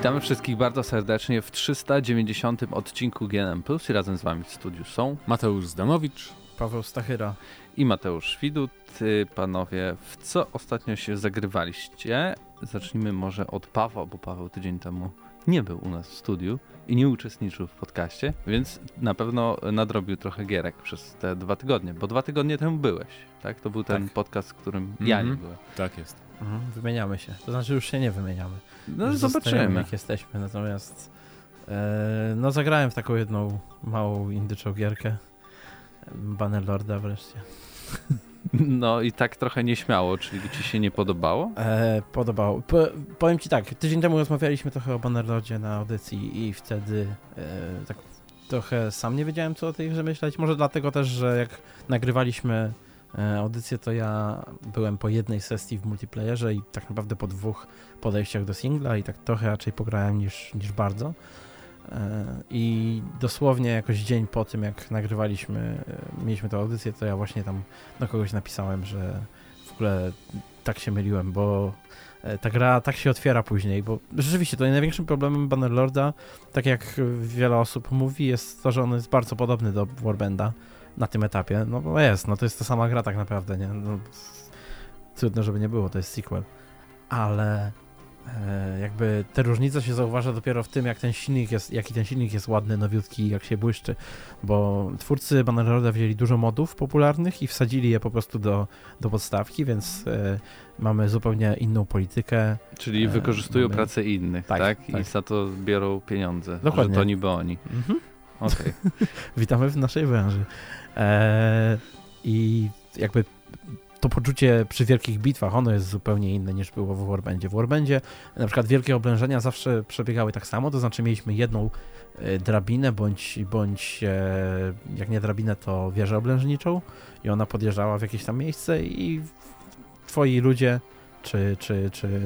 Witamy wszystkich bardzo serdecznie w 390 odcinku GNM Plus i razem z Wami w studiu są Mateusz Zdanowicz, Paweł Stachyra i Mateusz Widut. Panowie, w co ostatnio się zagrywaliście? Zacznijmy może od Pawła, bo Paweł tydzień temu nie był u nas w studiu i nie uczestniczył w podcaście, więc na pewno nadrobił trochę gierek przez te dwa tygodnie, bo dwa tygodnie temu byłeś, tak? To był ten Tak. podcast, w którym ja nie Mhm. byłem. Tak jest. Mhm. wymieniamy się. To znaczy już się nie wymieniamy. No Już zobaczymy. jak jesteśmy. Natomiast e, no zagrałem w taką jedną małą indyczą gierkę. Bannerlorda wreszcie. No i tak trochę nieśmiało, czyli ci się nie podobało? E, podobało. Po, powiem ci tak, tydzień temu rozmawialiśmy trochę o Bannerlordzie na audycji i wtedy e, tak trochę sam nie wiedziałem co o tej grze myśleć. Może dlatego też, że jak nagrywaliśmy audycję, to ja byłem po jednej sesji w multiplayerze i tak naprawdę po dwóch podejściach do singla i tak trochę raczej pograłem niż, niż bardzo. E, I dosłownie jakoś dzień po tym, jak nagrywaliśmy, e, mieliśmy tę audycję, to ja właśnie tam do kogoś napisałem, że w ogóle tak się myliłem, bo e, ta gra tak się otwiera później, bo rzeczywiście to największym problemem Bannerlorda, tak jak wiele osób mówi, jest to, że on jest bardzo podobny do Warbanda na tym etapie. No bo jest, no to jest ta sama gra tak naprawdę, nie? No, trudno, żeby nie było, to jest sequel. Ale e, jakby te różnice się zauważa dopiero w tym, jak ten silnik jest, jaki ten silnik jest ładny, nowiutki, jak się błyszczy, bo twórcy Bannerlorda wzięli dużo modów popularnych i wsadzili je po prostu do, do podstawki, więc e, mamy zupełnie inną politykę. Czyli E, wykorzystują mamy- pracę innych, tak? Tak, I tak. za to biorą pieniądze, Dokładnie. że to niby oni. Mhm. Okej. Witamy w naszej branży. E, I jakby to poczucie przy wielkich bitwach, ono jest zupełnie inne niż było w Warbandzie. W Warbandzie na przykład wielkie oblężenia zawsze przebiegały tak samo, to znaczy mieliśmy jedną e, drabinę, bądź, bądź e, jak nie drabinę, to wieżę oblężniczą i ona podjeżdżała w jakieś tam miejsce i twoi ludzie czy, czy, czy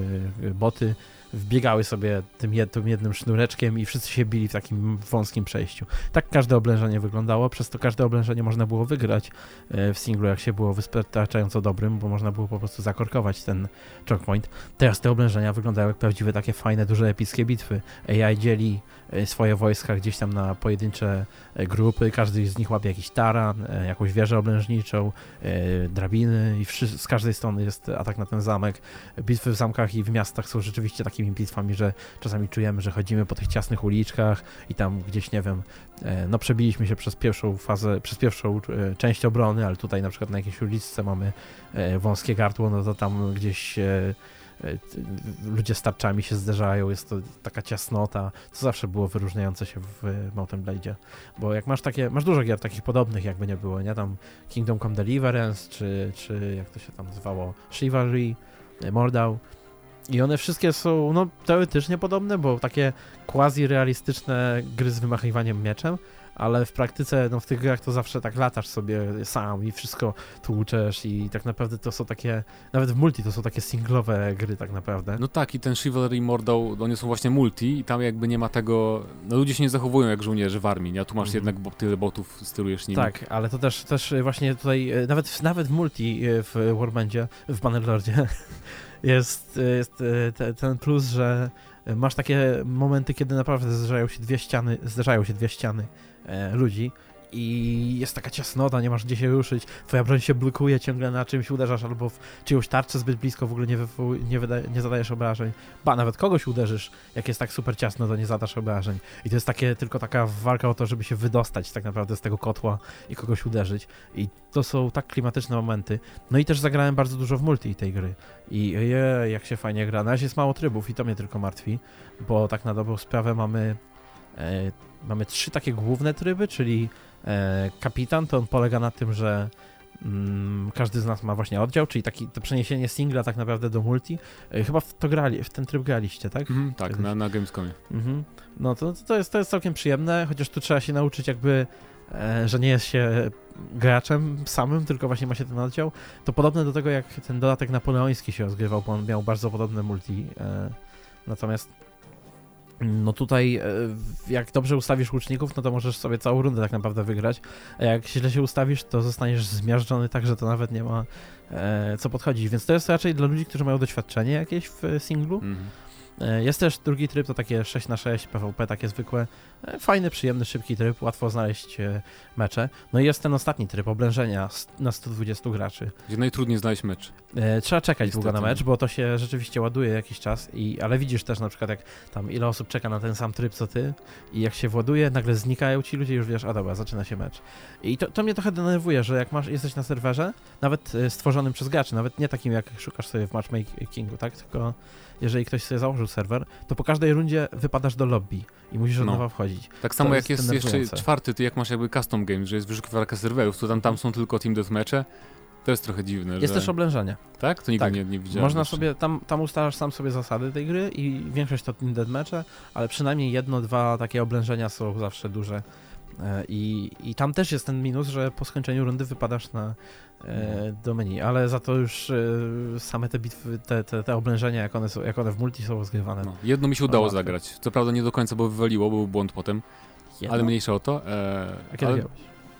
boty wbiegały sobie tym, jed, tym jednym sznureczkiem i wszyscy się bili w takim wąskim przejściu. Tak każde oblężenie wyglądało, przez to każde oblężenie można było wygrać e, w singlu, jak się było wystarczająco dobrym, bo można było po prostu zakorkować ten choke point. Teraz te oblężenia wyglądają jak prawdziwe takie fajne, duże, epickie bitwy. AI dzieli swoje wojska gdzieś tam na pojedyncze e, grupy, każdy z nich łapie jakiś taran, e, jakąś wieżę oblężniczą, e, drabiny i z każdej strony jest atak na ten zamek. Bitwy w zamkach i w miastach są rzeczywiście takimi bitwami, że czasami czujemy, że chodzimy po tych ciasnych uliczkach i tam gdzieś, nie wiem, e, no przebiliśmy się przez pierwszą fazę, przez pierwszą e, część obrony, ale tutaj na przykład na jakiejś uliczce mamy e, wąskie gardło, no to tam gdzieś e, e, ludzie z tarczami się zderzają, jest to taka ciasnota, co zawsze było wyróżniające się w e, Mountain Blade, bo jak masz takie, masz dużo gier takich podobnych, jakby nie było, nie, tam Kingdom Come Deliverance, czy, czy jak to się tam nazywało, Chivalry, e, Mordau, i one wszystkie są, no, teoretycznie podobne, bo takie quasi-realistyczne gry z wymachiwaniem mieczem, ale w praktyce, no w tych grach to zawsze tak latasz sobie sam i wszystko tłuczesz i tak naprawdę to są takie, nawet w multi to są takie singlowe gry tak naprawdę. No tak, i ten Chivalry Mordał, one są właśnie multi i tam jakby nie ma tego, no ludzie się nie zachowują jak żołnierze w armii, nie? A tu masz Mhm. jednak bo, tyle botów, sterujesz nimi. Tak, ale to też, też właśnie tutaj, e, nawet, nawet w multi e, w Warbandzie, w Bannerlordzie jest, jest e, te, ten plus, że masz takie momenty, kiedy naprawdę zderzają się dwie ściany, zderzają się dwie ściany ludzi i jest taka ciasnota, nie masz gdzie się ruszyć, twoja broń się blokuje, ciągle na czymś uderzasz albo w czyjąś tarczę zbyt blisko, w ogóle nie, wywoł- nie, wyda- nie zadajesz obrażeń. Ba, nawet kogoś uderzysz, jak jest tak super ciasno, to nie zadasz obrażeń. I to jest takie, tylko taka walka o to, żeby się wydostać tak naprawdę z tego kotła i kogoś uderzyć. I to są tak klimatyczne momenty. No i też zagrałem bardzo dużo w multi tej gry. I je, jak się fajnie gra. Na razie jest mało trybów i to mnie tylko martwi, bo tak na dobrą sprawę mamy, e, mamy trzy takie główne tryby, czyli e, kapitan, to on polega na tym, że mm, każdy z nas ma właśnie oddział, czyli taki, to przeniesienie singla tak naprawdę do multi. E, chyba w to grali, w ten tryb graliście, tak? Mhm, tak, Kiedyś. na, na Gamescomie. Mhm. No to, to, jest, to jest całkiem przyjemne, chociaż tu trzeba się nauczyć jakby, e, że nie jest się graczem samym, tylko właśnie ma się ten oddział. To podobne do tego, jak ten dodatek napoleoński się rozgrywał, bo on miał bardzo podobne multi. E, natomiast no tutaj, e, jak dobrze ustawisz łuczników, no to możesz sobie całą rundę tak naprawdę wygrać, a jak źle się ustawisz, to zostaniesz zmiażdżony tak, że to nawet nie ma e, co podchodzić, więc to jest raczej dla ludzi, którzy mają doświadczenie jakieś w singlu, Mhm. E, Jest też drugi tryb, to takie 6 na 6 PvP, takie zwykłe. E, Fajny, przyjemny, szybki tryb, łatwo znaleźć e, mecze. No i jest ten ostatni tryb, oblężenia na 120 graczy. Gdzie najtrudniej znaleźć mecz. Trzeba czekać Niestety. długo na mecz, bo to się rzeczywiście ładuje jakiś czas, i, ale widzisz też na przykład jak tam ile osób czeka na ten sam tryb co ty i jak się właduje, nagle znikają ci ludzie już wiesz, a dobra, zaczyna się mecz. I to, to mnie trochę denerwuje, że jak masz, jesteś na serwerze, nawet stworzonym przez graczy, nawet nie takim jak szukasz sobie w matchmakingu, tak, tylko jeżeli ktoś sobie założył serwer, to po każdej rundzie wypadasz do lobby i musisz od No. nowa wchodzić. Tak samo jak jest jeszcze czwarty, ty jak masz jakby custom game, że jest wyszukiwarka serwerów, to tam, tam są tylko team deathmatche. To jest trochę dziwne, Jest że... też oblężenie. Tak? To nigdy tak. nie, nie widziałem. Można jeszcze. sobie, tam, tam ustalasz sam sobie zasady tej gry i większość to team deathmatche, ale przynajmniej jedno, dwa takie oblężenia są zawsze duże. E, I, I tam też jest ten minus, że po skończeniu rundy wypadasz na, do menu, ale za to już e, same te bitwy, te, te, te oblężenia, jak one, są, jak one w multi są rozgrywane. No, jedno mi się udało zagrać. Co prawda nie do końca, bo wywaliło, bo był błąd potem, Jedno? ale mniejsza o to. E, A kiedy ale grałeś?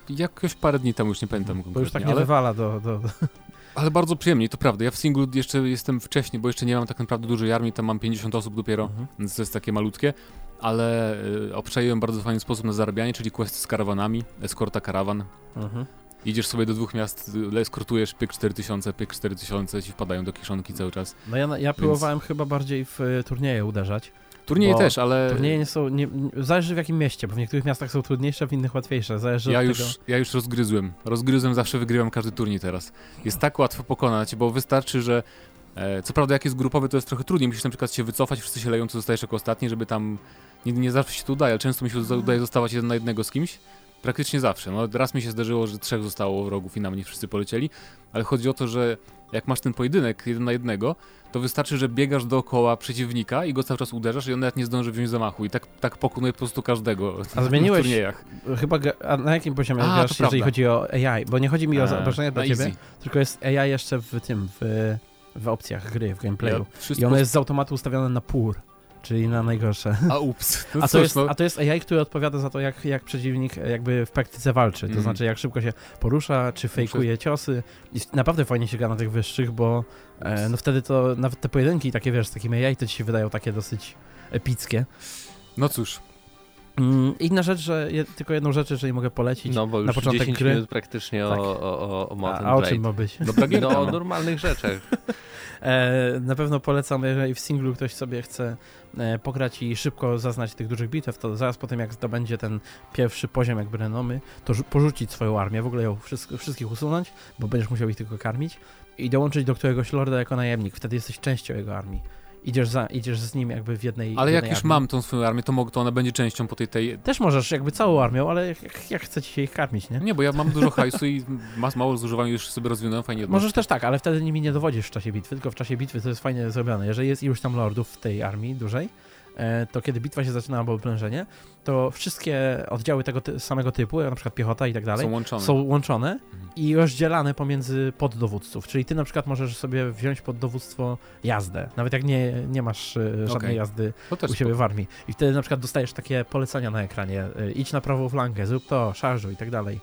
jakoś parę dni temu, już nie pamiętam Bo już tak konkretnie, nie ale, wywala do... do, do... ale bardzo przyjemnie, to prawda. Ja w singlu jeszcze jestem wcześniej, bo jeszcze nie mam tak naprawdę dużej armii, tam mam 50 osób dopiero, Mhm. więc to jest takie malutkie, ale y, obczaiłem bardzo fajny sposób na zarabianie, czyli questy z karawanami, eskorta karawan. Mhm. Idziesz sobie do dwóch miast, eskortujesz, pyk 4000, pyk 4000, ci wpadają do kieszonki cały czas. No ja, ja próbowałem chyba bardziej w e, turnieje uderzać. Turnieje też, ale Turnieje nie są, nie, zależy w jakim mieście, bo w niektórych miastach są trudniejsze, w innych łatwiejsze, zależy ja już, tego. ja już rozgryzłem. Rozgryzłem, zawsze wygrywam każdy turniej teraz. Jest tak łatwo pokonać, bo wystarczy, że e, co prawda jak jest grupowy, to jest trochę trudniej. Musisz na przykład się wycofać, wszyscy się leją, to zostajesz jako ostatni, żeby tam... Nie, nie zawsze się to udaje, ale często mi się uda- udaje zostawać jeden na jednego z kimś. Praktycznie zawsze. No, raz mi się zdarzyło, że trzech zostało wrogów i na mnie wszyscy polecieli, ale chodzi o to, że jak masz ten pojedynek jeden na jednego, to wystarczy, że biegasz dookoła przeciwnika i go cały czas uderzasz i on nawet nie zdąży wziąć zamachu i tak, tak pokonuje po prostu każdego A zmieniłeś- w turniejach. Chyba, a na jakim poziomie A, grasz, jeżeli chodzi o AI? Bo nie chodzi mi o E, zaobrażenia dla ciebie, easy. tylko jest AI jeszcze w tym, w, w opcjach gry, w gameplayu. Ja wszystko... I ono jest z automatu ustawione na pur, czyli na najgorsze. A ups. No A to, jest, no. a to jest AI, który odpowiada za to, jak, jak przeciwnik jakby w praktyce walczy. To Mhm. znaczy, jak szybko się porusza, czy fejkuje ciosy. I naprawdę fajnie się gra na tych wyższych, bo e, no wtedy to nawet te pojedynki takie, wiesz, z takim AI, to ci się wydają takie dosyć epickie. no cóż, Mm, Inna rzecz, że je, tylko jedną rzecz, jeżeli mogę polecić. No bo już na początek 10 gry. minut praktycznie Tak. o, o, o, o A, Mountain a o czym ma być? gierka, No o no. normalnych rzeczach. E, na pewno polecam, jeżeli w singlu ktoś sobie chce e, pograć i szybko zaznać tych dużych bitew, to zaraz po tym jak zdobędzie ten pierwszy poziom jakby renomy, to rzu- porzucić swoją armię, w ogóle ją wszystko, wszystkich usunąć, bo będziesz musiał ich tylko karmić i dołączyć do któregoś lorda jako najemnik, wtedy jesteś częścią jego armii. Idziesz, za, idziesz z nim jakby w jednej Ale w jak jednej już armii. mam tą swoją armię, to, mogę, to ona będzie częścią po tej tej... Też możesz jakby całą armią, ale jak, jak, chcecie się ich karmić, nie? Nie, bo ja mam dużo hajsu i mas mało zużywam, już sobie rozwinąłem fajnie. Możesz też tak, ale wtedy nimi nie dowodzisz w czasie bitwy, tylko w czasie bitwy to jest fajnie zrobione. Jeżeli jest iluś tam lordów w tej armii dużej, to kiedy bitwa się zaczyna albo oblężenie, to wszystkie oddziały tego ty samego typu, jak na przykład piechota i tak dalej, Są łączone. są łączone Mhm. i rozdzielane pomiędzy poddowódców. Czyli ty na przykład możesz sobie wziąć pod dowództwo jazdę, nawet jak nie, nie masz e, żadnej Okej. jazdy u siebie w armii. I wtedy na przykład dostajesz takie polecenia na ekranie, e, idź na prawą flankę, zrób to, szarżuj i tak dalej.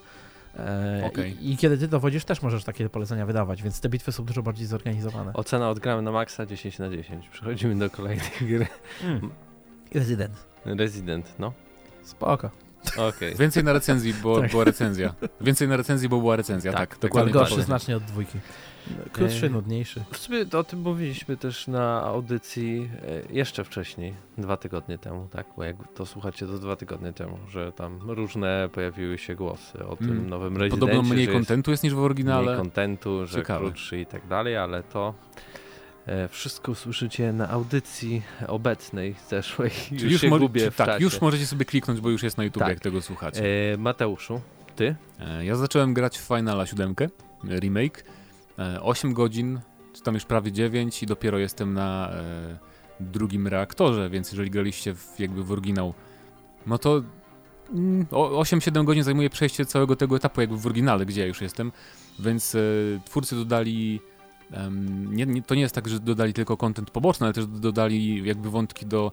E, Okej. i, I kiedy ty dowodzisz, też możesz takie polecenia wydawać, więc te bitwy są dużo bardziej zorganizowane. Ocena odgramy na maksa 10 na 10. Przechodzimy do kolejnej gry. Mm. Resident. Resident, no. Spoko. Okej. Więcej na recenzji, bo Tak. była recenzja. Więcej na recenzji, bo była recenzja, Tak, tak. dokładnie dokładnie. tak. Gorszy powiem. znacznie od dwójki. Krótszy, E, nudniejszy. W sumie o tym mówiliśmy też na audycji e, jeszcze wcześniej, dwa tygodnie temu, tak? Bo jak to słuchacie, to dwa tygodnie temu, że tam różne pojawiły się głosy o tym Mm. nowym Residencie, Podobno mniej że jest kontentu jest niż w oryginale. mniej kontentu, że Ciekawe. krótszy i tak dalej, ale to wszystko usłyszycie na audycji obecnej, zeszłej. Czyli Już, już, się mo- gubię czy- w tak, już możecie sobie kliknąć, bo już jest na YouTube, Tak. jak tego słuchacie. E, Mateuszu, ty? E, Ja zacząłem grać w Finala 7, e, remake. E, 8 godzin, czy tam już prawie 9 i dopiero jestem na e, drugim reaktorze, więc jeżeli graliście w, jakby w oryginał, no to mm, o- 8-7 godzin zajmuje przejście całego tego etapu jakby w oryginale, gdzie ja już jestem, więc e, twórcy dodali nie, nie, to nie jest tak, że dodali tylko content poboczny, ale też dodali jakby wątki do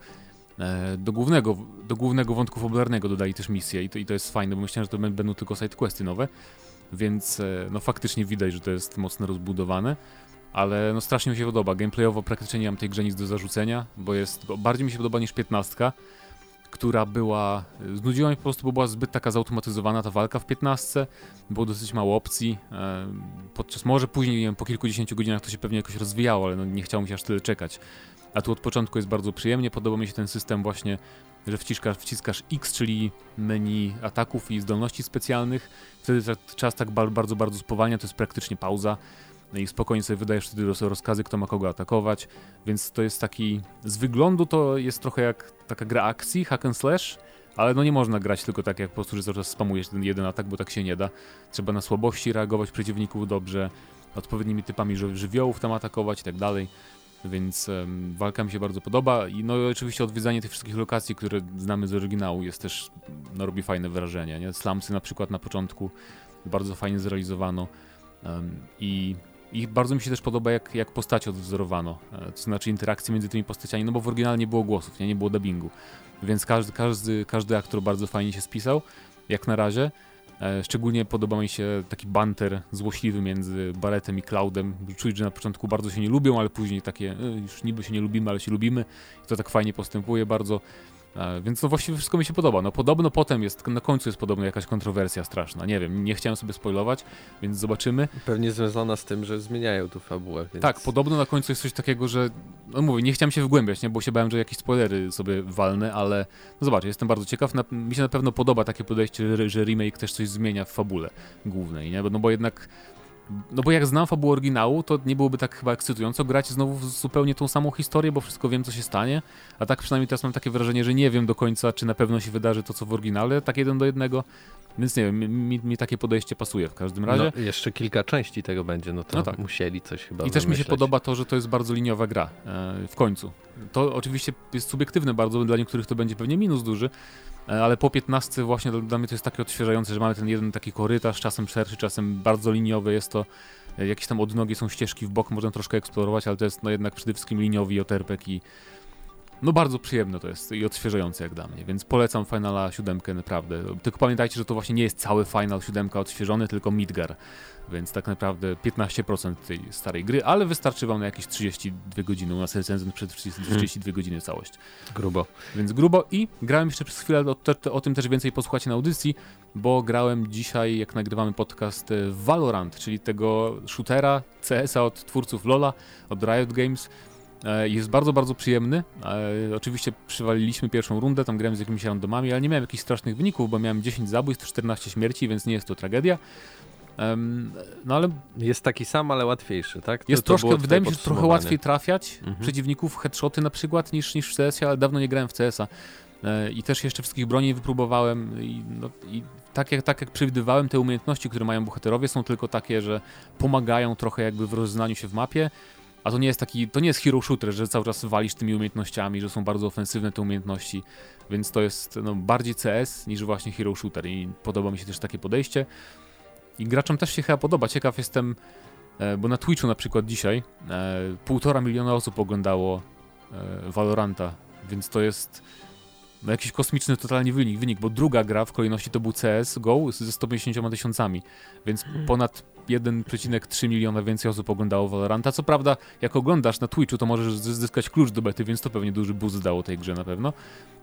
e, do głównego, do głównego wątku fabularnego dodali też misje i to, i to jest fajne, bo myślałem, że to bę- będą tylko sidequesty nowe, więc e, no faktycznie widać, że to jest mocno rozbudowane. ale no strasznie mi się podoba. Gameplayowo praktycznie nie mam tej grze nic do zarzucenia, bo jest, bardziej mi się podoba niż 15, która była, znudziła mnie po prostu, bo była zbyt taka zautomatyzowana ta walka w 15, było dosyć mało opcji, e, podczas, może później, nie wiem, po kilkudziesięciu godzinach to się pewnie jakoś rozwijało, ale no nie chciało mi się aż tyle czekać. A tu od początku jest bardzo przyjemnie, podoba mi się ten system właśnie, że wciskasz, wciskasz X, czyli menu ataków i zdolności specjalnych, wtedy czas tak bardzo, bardzo spowalnia, to jest praktycznie pauza, i spokojnie sobie wydajesz wtedy rozkazy, kto ma kogo atakować, więc to jest taki, z wyglądu to jest trochę jak taka gra akcji, hack and slash, ale no nie można grać tylko tak jak po prostu, że cały czas spamujesz ten jeden atak, bo tak się nie da. Trzeba na słabości reagować przeciwników dobrze, odpowiednimi typami żywiołów tam atakować i tak dalej. Więc um, walka mi się bardzo podoba i no oczywiście odwiedzanie tych wszystkich lokacji, które znamy z oryginału jest też, no robi fajne wrażenie, nie? Slumsy na przykład na początku bardzo fajnie zrealizowano um, i i bardzo mi się też podoba, jak, jak postacie odwzorowano, e, to znaczy interakcje między tymi postaciami, no bo w oryginale nie było głosów, nie, nie było dubbingu, więc każdy, każdy, każdy aktor bardzo fajnie się spisał, jak na razie. E, szczególnie podoba mi się taki banter złośliwy między Baretem i Cloudem. Czuć, że na początku bardzo się nie lubią, ale później takie, e, już niby się nie lubimy, ale się lubimy. I to tak fajnie postępuje bardzo. E, więc no właściwie wszystko mi się podoba. No podobno potem jest, na końcu jest podobno jakaś kontrowersja straszna. Nie wiem, nie chciałem sobie spoilować, więc zobaczymy. Pewnie związana z tym, że zmieniają tu fabułę. Więc... Tak, podobno na końcu jest coś takiego, że no mówię, nie chciałem się wgłębiać, nie, bo się bałem, że jakieś spoilery sobie walnę, ale no zobacz, jestem bardzo ciekaw. Na, mi się na pewno podoba takie podejście, że, że remake też coś zmienia w fabule głównej, nie? No bo jednak no bo jak znam fabułę oryginału, to nie byłoby tak chyba ekscytująco grać znowu w zupełnie tą samą historię, bo wszystko wiem, co się stanie. A tak przynajmniej teraz mam takie wrażenie, że nie wiem do końca, czy na pewno się wydarzy to, co w oryginale, tak jeden do jednego. Więc nie wiem, mi, mi takie podejście pasuje w każdym razie. No, jeszcze kilka części tego będzie, no to no tak. musieli coś chyba I też mi się podoba to, że to jest bardzo liniowa gra e, w końcu. To oczywiście jest subiektywne bardzo, dla niektórych to będzie pewnie minus duży, E, ale po 15 właśnie dla mnie to jest takie odświeżające, że mamy ten jeden taki korytarz, czasem szerszy, czasem bardzo liniowy, jest to e, jakieś tam odnogi, są ścieżki w bok, można troszkę eksplorować, ale to jest no jednak przede wszystkim liniowy JRPG i no bardzo przyjemne to jest i odświeżające jak dla mnie, więc polecam Finala 7 naprawdę. Tylko pamiętajcie, że to właśnie nie jest cały Final 7 odświeżony, tylko Midgar więc tak naprawdę 15% tej starej gry, ale wystarczy wam na jakieś 32 godziny. U nas recenzent przed 32 hmm. godziny całość. Grubo. Więc grubo i grałem jeszcze przez chwilę, o, te, o tym też więcej posłuchacie na audycji, bo grałem dzisiaj, jak nagrywamy podcast, e, Valorant, czyli tego shootera CS-a od twórców LoLa, od Riot Games. E, jest bardzo, bardzo przyjemny. E, oczywiście przywaliliśmy pierwszą rundę, tam grałem z jakimiś randomami, ale nie miałem jakichś strasznych wyników, bo miałem 10 zabójstw, 14 śmierci, więc nie jest to tragedia. No ale jest taki sam, ale łatwiejszy, tak? Jest to, troszkę, wydaje mi się, że trochę łatwiej trafiać mhm. przeciwników headshoty na przykład niż, niż w CS-ie, ale dawno nie grałem w CS-a. E, I też jeszcze wszystkich broni wypróbowałem i, no, i tak, jak, tak jak przewidywałem, te umiejętności, które mają bohaterowie są tylko takie, że pomagają trochę jakby w rozeznaniu się w mapie, a to nie jest taki, to nie jest hero shooter, że cały czas walisz tymi umiejętnościami, że są bardzo ofensywne te umiejętności, więc to jest no, bardziej CS niż właśnie hero shooter i podoba mi się też takie podejście. I graczom też się chyba podoba. Ciekaw jestem, e, bo na Twitchu na przykład dzisiaj e, półtora miliona osób oglądało e, Valoranta, więc to jest no, jakiś kosmiczny totalnie wynik, wynik, bo druga gra w kolejności to był CS GO ze 150 tysiącami, więc hmm. ponad 1,3 miliona więcej osób oglądało Valoranta. Co prawda, jak oglądasz na Twitchu, to możesz zyskać klucz do bety, więc to pewnie duży boost dało tej grze na pewno.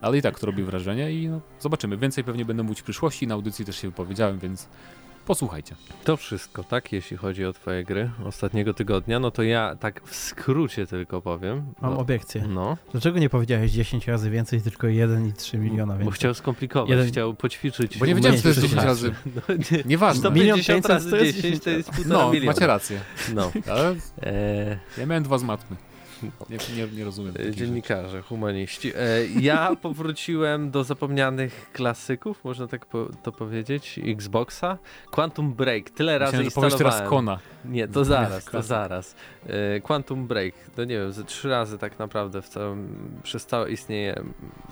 Ale i tak to robi wrażenie i no, zobaczymy. Więcej pewnie będę mówić w przyszłości. Na audycji też się wypowiedziałem, więc Posłuchajcie. To wszystko, tak, jeśli chodzi o twoje gry ostatniego tygodnia, no to ja tak w skrócie tylko powiem. Mam no, obiekcję. No. Dlaczego nie powiedziałeś 10 razy więcej, tylko 1,3 miliona więcej? Bo chciał skomplikować, jeden... chciał poćwiczyć. Bo nie wiedziałem, co to jest 10 razy. No, nie, Nieważne. 150 razy to jest 10 to jest półtora no, miliona. macie rację. No. Ale e... ja miałem dwa z matmy. Nie, nie, nie rozumiem. Dziennikarze, rzeczy. humaniści. E, ja powróciłem do zapomnianych klasyków, można tak po, to powiedzieć, Xboxa. Quantum Break, tyle razy Myślałem, instalowałem. teraz Kona. Nie, to zaraz, to zaraz. E, Quantum Break, to nie wiem, ze trzy razy tak naprawdę w całym, przez całe istnienie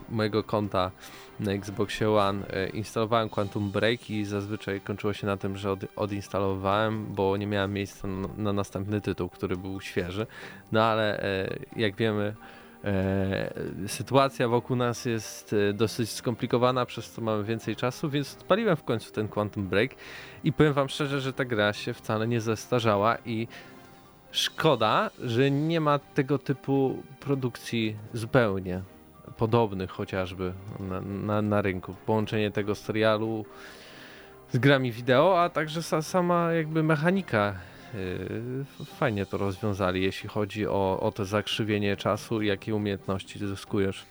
mojego konta na Xboxie One e, instalowałem Quantum Break i zazwyczaj kończyło się na tym, że od, odinstalowałem, bo nie miałem miejsca na, na, następny tytuł, który był świeży. No ale e, jak wiemy, sytuacja wokół nas jest dosyć skomplikowana, przez co mamy więcej czasu, więc odpaliłem w końcu ten Quantum Break i powiem wam szczerze, że ta gra się wcale nie zestarzała i Szkoda, że nie ma tego typu produkcji zupełnie podobnych chociażby na, na, na rynku. Połączenie tego serialu z grami wideo, a także sa, sama jakby mechanika fajnie to rozwiązali, jeśli chodzi o, o to zakrzywienie czasu i jakie umiejętności zyskujesz,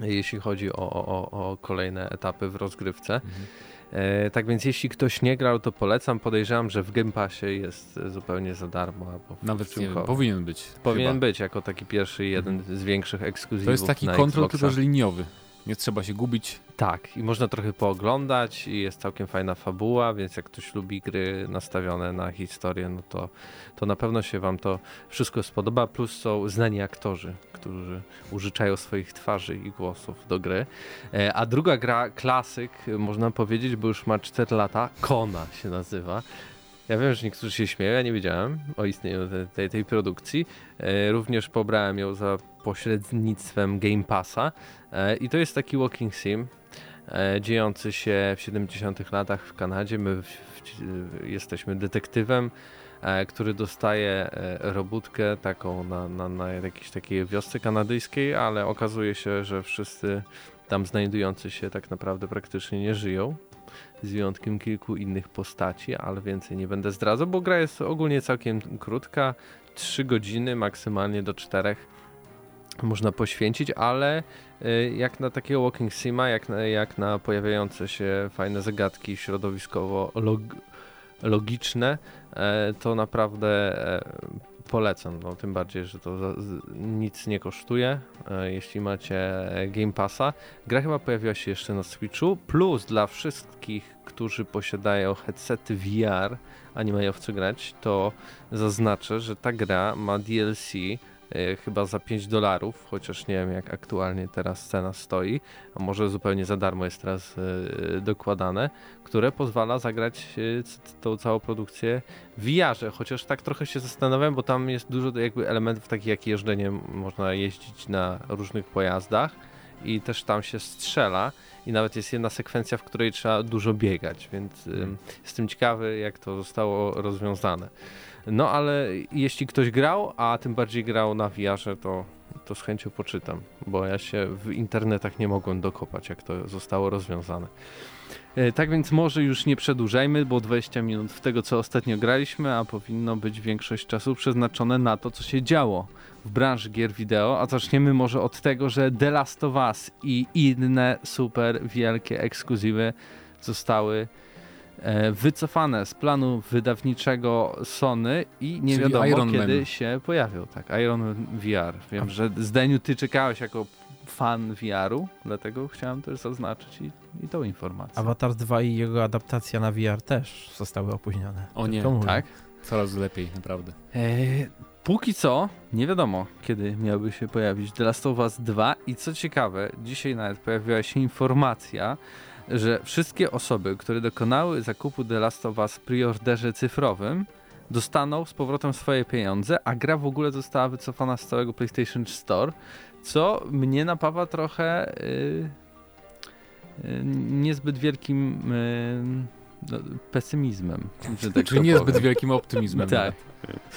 jeśli chodzi o, o, o kolejne etapy w rozgrywce. Mhm. E, tak więc jeśli ktoś nie grał, to polecam. Podejrzewam, że w Game Passie jest zupełnie za darmo. Nawet nie wiem, powinien być. Powinien chyba. być jako taki pierwszy, jeden z większych ekskluzywów To jest taki kontrol, tylko że liniowy. Nie trzeba się gubić. Tak, i można trochę pooglądać i jest całkiem fajna fabuła, więc jak ktoś lubi gry nastawione na historię, no to, to na pewno się wam to wszystko spodoba, plus są znani aktorzy, którzy użyczają swoich twarzy i głosów do gry. E, A druga gra, klasyk, można powiedzieć, bo już ma 4 lata, Kona się nazywa. Ja wiem, że niektórzy się śmieją, ja nie wiedziałem o istnieniu te- tej, tej produkcji. E, Również pobrałem ją za pośrednictwem Game Passa. E, I to jest taki walking sim e, dziejący się w 70 latach w Kanadzie. My w, w, jesteśmy detektywem, który dostaje robótkę taką na, na, na jakiejś takiej wiosce kanadyjskiej, ale okazuje się, że wszyscy tam znajdujący się tak naprawdę praktycznie nie żyją. Z wyjątkiem kilku innych postaci, ale więcej nie będę zdradzał, bo gra jest ogólnie całkiem krótka. 3 godziny, maksymalnie do 4 można poświęcić, ale y, jak na takiego walking sima, jak na, jak na pojawiające się fajne zagadki środowiskowo log, logiczne, e, to naprawdę e, polecam. No, tym bardziej, że to nic nie kosztuje, e, jeśli macie Game Passa. Gra chyba pojawiła się jeszcze na Switchu, plus dla wszystkich, którzy posiadają headsety VR, a nie mają w co grać, to zaznaczę, że ta gra ma DLC chyba za 5 dolarów, chociaż nie wiem jak aktualnie teraz cena stoi, a może zupełnie za darmo jest teraz e, dokładane, które pozwala zagrać e, tą całą produkcję w VR-ze, chociaż tak trochę się zastanawiam, bo tam jest dużo jakby elementów takich jak jeżdżenie, można jeździć na różnych pojazdach i też tam się strzela i nawet jest jedna sekwencja, w której trzeba dużo biegać, więc Hmm. jestem ciekawy jak to zostało rozwiązane. No ale jeśli ktoś grał, a tym bardziej grał na VR-ze, to, to z chęcią poczytam, bo ja się w internetach nie mogłem dokopać, jak to zostało rozwiązane. E, Tak więc może już nie przedłużajmy, bo 20 minut w tego, co ostatnio graliśmy, a powinno być większość czasu przeznaczone na to, co się działo w branży gier wideo. A zaczniemy może od tego, że The Last of Us i inne super wielkie ekskluzywy zostały wycofane z planu wydawniczego Sony i nie Czyli wiadomo Iron kiedy Man. się pojawią. Tak, Iron VR. Wiem, że Zdeniu ty czekałeś jako fan VR-u, dlatego chciałem też zaznaczyć i, i tą informację. Avatar 2 i jego adaptacja na VR też zostały opóźnione. O nie, tak? Coraz lepiej, naprawdę. E, póki co nie wiadomo, kiedy miałby się pojawić The Last of Us 2 i co ciekawe, dzisiaj nawet pojawiła się informacja, że wszystkie osoby, które dokonały zakupu The Last of Us w preorderze cyfrowym, dostaną z powrotem swoje pieniądze, a gra w ogóle została wycofana z całego PlayStation Store, co mnie napawa trochę y, y, niezbyt wielkim y, no, pesymizmem. Że tak Czyli niezbyt powiem. wielkim optymizmem. Tak.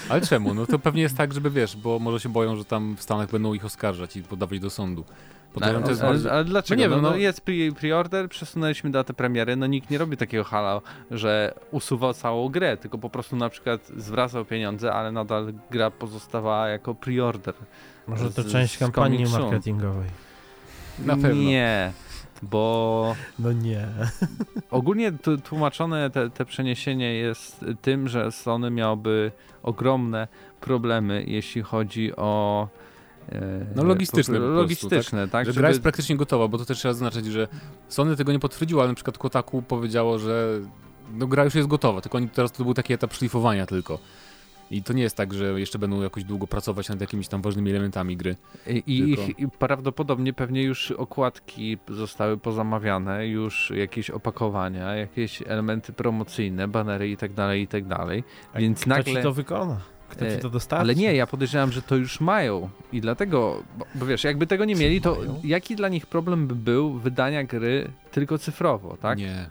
Ale czemu? No to pewnie jest tak, żeby wiesz, bo może się boją, że tam w Stanach będą ich oskarżać i podawać do sądu. Podejrzewam, No, to jest ale, bardzo... ale dlaczego? No nie No, wiem, no, no- jest pre- pre-order, przesunęliśmy datę premiery, no nikt nie robi takiego hala, że usuwa całą grę, tylko po prostu na przykład zwracał pieniądze, ale nadal gra pozostawała jako pre-order. Może to z- część z kampanii marketingowej. Na pewno. Nie, bo No nie. ogólnie tłumaczone te, te przeniesienie jest tym, że Sony miałoby ogromne problemy, jeśli chodzi o No logistyczne po prostu, logistyczne, tak? że żeby- gra jest praktycznie gotowa, bo to też trzeba zaznaczyć, że Sony tego nie potwierdziło, ale na przykład Kotaku powiedziało, że no, gra już jest gotowa, tylko oni teraz to był taki etap szlifowania tylko. I to nie jest tak, że jeszcze będą jakoś długo pracować nad jakimiś tam ważnymi elementami gry. I, ich, I prawdopodobnie pewnie już okładki zostały pozamawiane, już jakieś opakowania, jakieś elementy promocyjne, banery i tak dalej, i tak dalej. Więc Kto nagle... to wykona? Kto E, ci to dostarczy? Ale nie, ja podejrzewam, że to już mają i dlatego, bo, bo wiesz, jakby tego nie mieli, to mają? jaki dla nich problem by był wydania gry tylko cyfrowo, tak? Nie,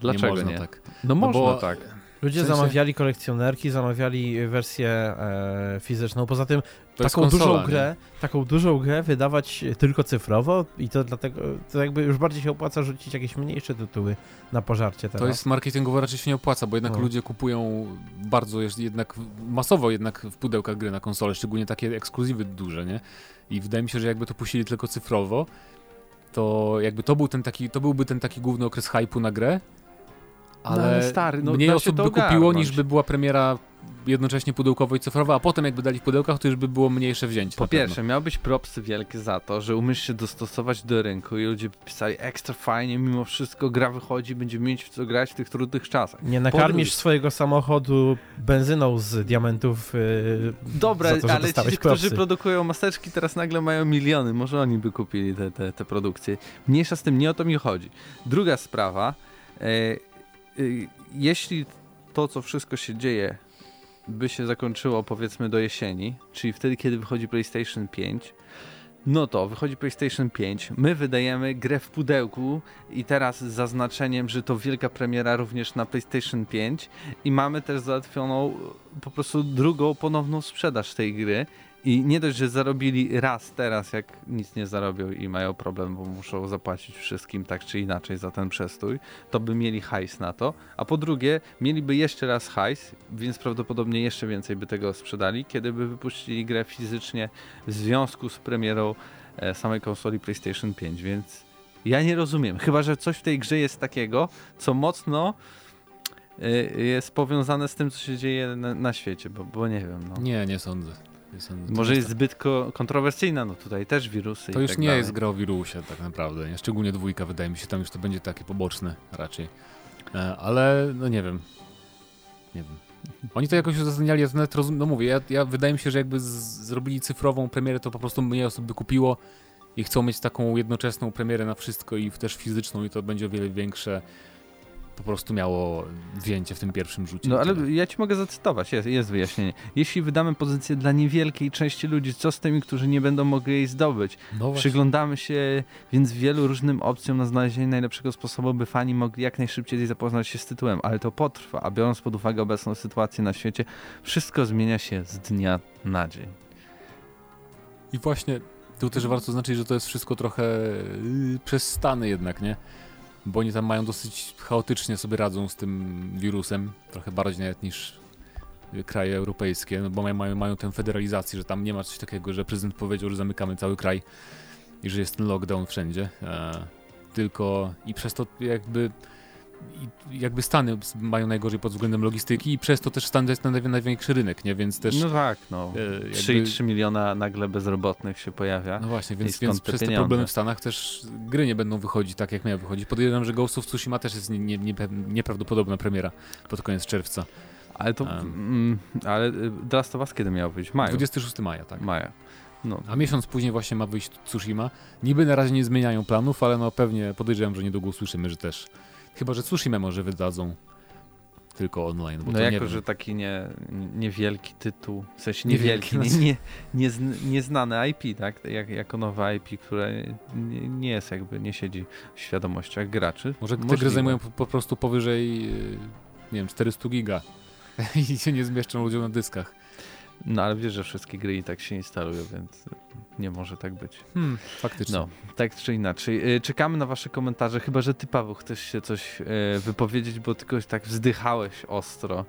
Dlaczego nie nie? można tak. No można bo- tak. Ludzie W sensie- zamawiali kolekcjonerki, zamawiali wersję e, fizyczną. Poza tym taką konsola, dużą nie? grę, taką dużą grę wydawać tylko cyfrowo i to dlatego to jakby już bardziej się opłaca rzucić jakieś mniejsze tytuły na pożarcie teraz. To jest marketingowo raczej się nie opłaca, bo jednak No. ludzie kupują bardzo jednak masowo jednak w pudełkach gry na konsolę, szczególnie takie ekskluzywy duże, nie? I wydaje mi się, że jakby to puścili tylko cyfrowo, to jakby to był ten taki, to byłby ten taki główny okres hypu na grę, ale, No, ale stary, no mniej osób to by kupiło ogarnąć. niż by była premiera jednocześnie pudełkowo i cyfrowa, a potem jakby dali w pudełkach, to już by było mniejsze wzięcie. Po pierwsze, miał być propsy wielkie za to, że umiesz się dostosować do rynku i ludzie pisali ekstra fajnie, mimo wszystko gra wychodzi, będziemy mieć w co grać w tych trudnych czasach. Nie nakarmisz drugie- swojego samochodu benzyną z diamentów. Yy, Dobra, za to, że ale ci, dostałeś którzy propsy. produkują maseczki teraz nagle mają miliony, może oni by kupili te, te, te produkcje. Mniejsza z tym, nie o to mi chodzi. Druga sprawa, e, jeśli to, co wszystko się dzieje, by się zakończyło powiedzmy do jesieni, czyli wtedy, kiedy wychodzi PlayStation 5, no to wychodzi PlayStation 5, my wydajemy grę w pudełku i teraz z zaznaczeniem, że to wielka premiera również na PlayStation 5 i mamy też załatwioną po prostu drugą ponowną sprzedaż tej gry i nie dość, że zarobili raz teraz, jak nic nie zarobią i mają problem, bo muszą zapłacić wszystkim tak czy inaczej za ten przestój, to by mieli hajs na to, a po drugie mieliby jeszcze raz hajs, więc prawdopodobnie jeszcze więcej by tego sprzedali, kiedy by wypuścili grę fizycznie w związku z premierą e, samej konsoli PlayStation 5, więc ja nie rozumiem, chyba że coś w tej grze jest takiego, co mocno e, jest powiązane z tym, co się dzieje na, na świecie, bo, bo nie wiem. No. Nie, nie sądzę. Może jest zbyt ko- kontrowersyjna, no tutaj też wirusy To i już tak nie dalej. jest gra o wirusie tak naprawdę, nie? szczególnie dwójka wydaje mi się, tam już to będzie takie poboczne raczej. E, ale no nie wiem. Nie wiem. Oni to jakoś uzasadniali, ja to nawet rozum- no mówię, ja, ja wydaje mi się, że jakby z, zrobili cyfrową premierę, to po prostu mniej osób by kupiło i chcą mieć taką jednoczesną premierę na wszystko i też fizyczną i to będzie o wiele większe po prostu miało wzięcie w tym pierwszym rzucie. No ale tyle. ja ci mogę zacytować, jest, jest wyjaśnienie. Jeśli wydamy pozycję dla niewielkiej części ludzi, co z tymi, którzy nie będą mogli jej zdobyć? no. Przyglądamy się więc wielu różnym opcjom na znalezienie najlepszego sposobu, by fani mogli jak najszybciej zapoznać się z tytułem, ale to potrwa, a biorąc pod uwagę obecną sytuację na świecie, wszystko zmienia się z dnia na dzień. I właśnie tu też warto zaznaczyć, że to jest wszystko trochę yy, przez Stany jednak, nie? Bo oni tam mają dosyć chaotycznie sobie radzą z tym wirusem, trochę bardziej nawet niż kraje europejskie, no bo mają, mają, mają tę federalizację, że tam nie ma coś takiego, że prezydent powiedział, że zamykamy cały kraj i że jest ten lockdown wszędzie. E, tylko i przez to jakby i jakby Stany mają najgorzej pod względem logistyki i przez to też Stany naj- największy rynek, nie? Więc też No tak, no. e, jakby- 3,3 miliona nagle bezrobotnych się pojawia. No właśnie, więc, więc te przez te pieniądze? problemy w Stanach też gry nie będą wychodzić tak, jak miały wychodzić. Podejrzewam, że Ghost of Tsushima też jest nie, nie, nie, nieprawdopodobna premiera pod koniec czerwca. Ale to, mm, ale y, The Last of Us kiedy miał być? W Maju. 26 maja, tak. Maja. No, A miesiąc później właśnie ma wyjść Tsushima. Niby na razie nie zmieniają planów, ale no pewnie podejrzewam, że niedługo usłyszymy, że też. Chyba, że Tsushima może wydadzą tylko online, bo no jako, wiem. że taki nie, niewielki tytuł, w sensie Niewielki, niewielki, nie, nie, nie, zn- nieznane IP, tak? Jak, jako nowe IP, które nie, nie jest jakby, nie siedzi w świadomościach graczy. Może te gry zajmują po, po prostu powyżej, yy, nie wiem, 400 giga i się nie zmieszczą ludziom na dyskach. No ale wiesz, że wszystkie gry i tak się instalują, więc nie może tak być. Hmm, faktycznie. No, tak czy inaczej. Y, Czekamy na wasze komentarze, chyba że ty, Paweł, chcesz się coś y, wypowiedzieć, bo tylko tak wzdychałeś ostro,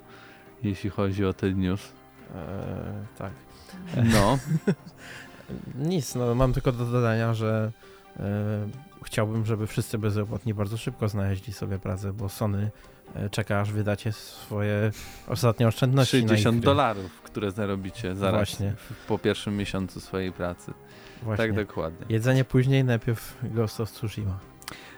jeśli chodzi o ten news. e, tak. No, Nic, no mam tylko do dodania, że e, chciałbym, żeby wszyscy bezrobotni bardzo szybko znaleźli sobie pracę, bo Sony e, czeka, aż wydacie swoje ostatnie oszczędności na ich 60 gry. dolarów, które zarobicie zaraz Właśnie. po pierwszym miesiącu swojej pracy. Właśnie. Tak dokładnie. Jedzenie później, najpierw Ghost of Tsushima.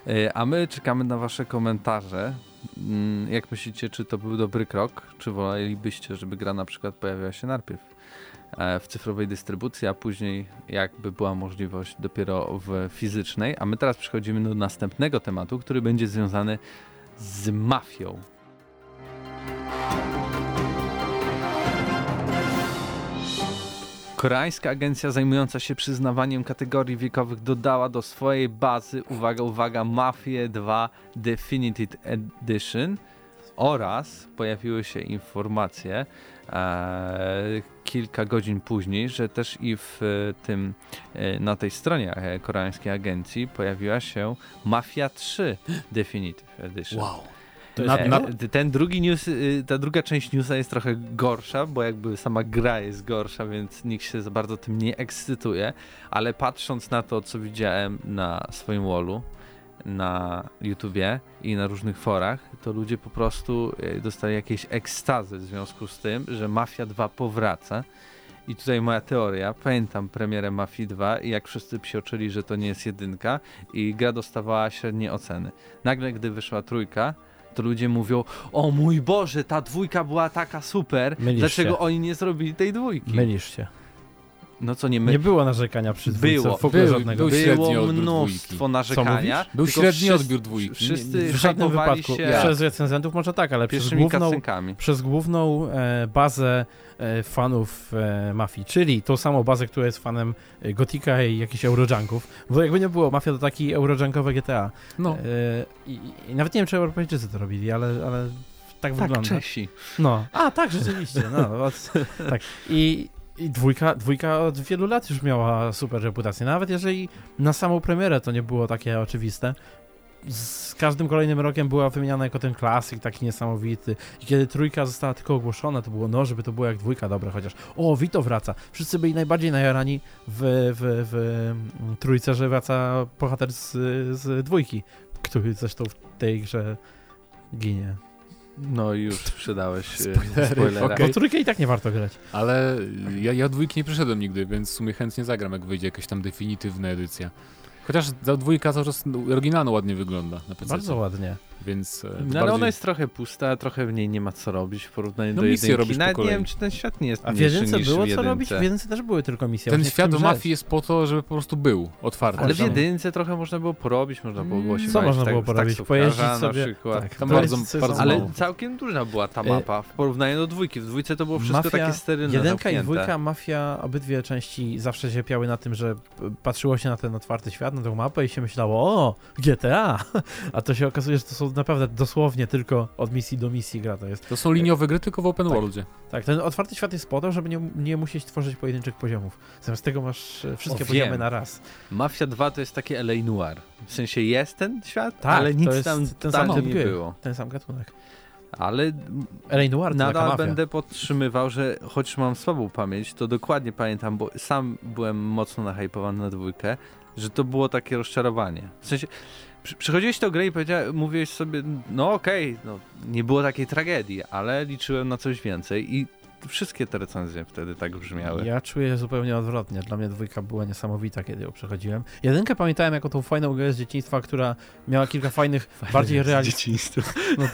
E, A my czekamy na wasze komentarze. Mm, Jak myślicie, czy to był dobry krok? Czy wolelibyście, żeby gra na przykład pojawiła się najpierw e, w cyfrowej dystrybucji, a później jakby była możliwość dopiero w fizycznej? A my teraz przechodzimy do następnego tematu, który będzie związany z mafią. Koreańska agencja zajmująca się przyznawaniem kategorii wiekowych dodała do swojej bazy, uwaga, uwaga, Mafię 2 Definitive Edition oraz pojawiły się informacje e, kilka godzin później, że też i w e, tym, e, na tej stronie e, koreańskiej agencji pojawiła się Mafia 3 Definitive Edition. Wow. Na- na- Ten drugi news, y, ta druga część newsa jest trochę gorsza, bo jakby sama gra jest gorsza, więc nikt się za bardzo tym nie ekscytuje, ale patrząc na to, co widziałem na swoim wallu, na YouTubie i na różnych forach, to ludzie po prostu e, dostali jakieś ekstazy w związku z tym, że Mafia 2 powraca. I tutaj moja teoria, pamiętam premierę Mafii 2 i jak wszyscy psioczyli, że to nie jest jedynka i gra dostawała średnie oceny. Nagle, gdy wyszła trójka, to ludzie mówią, o mój Boże, ta dwójka była taka super, Mylisz dlaczego się. oni nie zrobili tej dwójki? Mylisz się. No co nie my? Nie było narzekania przy dwójce, Było. w ogóle Był- żadnego. był Było mnóstwo narzekania. Był średni wszyscy- odbiór dwójki. Wszyscy w żadnym wypadku się przez recenzentów może tak, ale przez główną, przez główną e, bazę e, fanów e, Mafii, czyli tą samą bazę, która jest fanem e, Gotika i jakichś Eurojunków, bo jakby nie było, Mafia to taki Eurojunkowe GTA. No. E, i, I nawet nie wiem, czy Europejczycy to robili, ale, ale tak, Tak, wygląda. Czesi. No, a tak, rzeczywiście, no, od, tak. I, I dwójka, dwójka od wielu lat już miała super reputację, nawet jeżeli na samą premierę to nie było takie oczywiste. Z każdym kolejnym rokiem była wymieniana jako ten klasyk taki niesamowity. I kiedy trójka została tylko ogłoszona, to było no, żeby to było jak dwójka dobre, chociaż o, Vito wraca. Wszyscy byli najbardziej najarani w, w, w mm, trójce, że wraca bohater z, z dwójki, który zresztą w tej grze ginie. No i już sprzedałeś e, Spoilery, spoilera. okej. Bo trójkę i tak nie warto grać. Ale ja, ja dwójki nie przeszedłem nigdy, więc w sumie chętnie zagram, jak wyjdzie jakaś tam definitywna edycja. Chociaż ta dwójka cały czas oryginalna ładnie wygląda na PC. Bardzo ładnie. Więc. e, No, bardziej... ale ona jest trochę pusta, trochę w niej nie ma co robić w porównaniu No do misje jedynki. Nawet nie wiem, czy ten świat nie jest A w jedynce niż było w co robić? W jedynce też były tylko misje. Ten w świat tym mafii rzecz. jest po to, żeby po prostu był otwarty. Ale w jedynce trochę można było porobić, można było Mm, głosić. Co można było porobić? Pojeździć na sobie- przykład. Tak, Tam bardzo- jest- bardzo Ale mało. całkiem duża była ta E, mapa w porównaniu do dwójki. W dwójce to było wszystko Mafia, takie sterylne, Jedynka i dwójka, Mafia, obydwie części zawsze cierpiały na tym, że patrzyło się na ten otwarty świat, na tę mapę i się myślało, o, GTA! A to się okazuje, że to są naprawdę dosłownie tylko od misji do misji gra to jest. To są liniowe gry, tylko w open Tak. worldzie. Tak, ten otwarty świat jest po to, żeby nie, nie musieć tworzyć pojedynczych poziomów. Zamiast tego masz e, wszystkie O, poziomy wiem. na raz. Mafia 2 to jest takie LA Noir. W sensie jest ten świat, Tak, ale to nic jest tam ten sam nie gry. było. Ten sam gatunek. Ale LA Noir nadal będę podtrzymywał, że choć mam słabą pamięć, to dokładnie pamiętam, bo sam byłem mocno nahypowany na dwójkę, że to było takie rozczarowanie. W sensie, przychodziłeś do gry i powiedziałeś, mówiłeś sobie, no okej, no, nie było takiej tragedii, ale liczyłem na coś więcej i wszystkie te recenzje wtedy tak brzmiały. Ja czuję zupełnie odwrotnie. Dla mnie dwójka była niesamowita, kiedy ją przechodziłem. Jedynkę pamiętałem jako tą fajną grę z dzieciństwa, która miała kilka fajnych, bardziej realistycznych... No,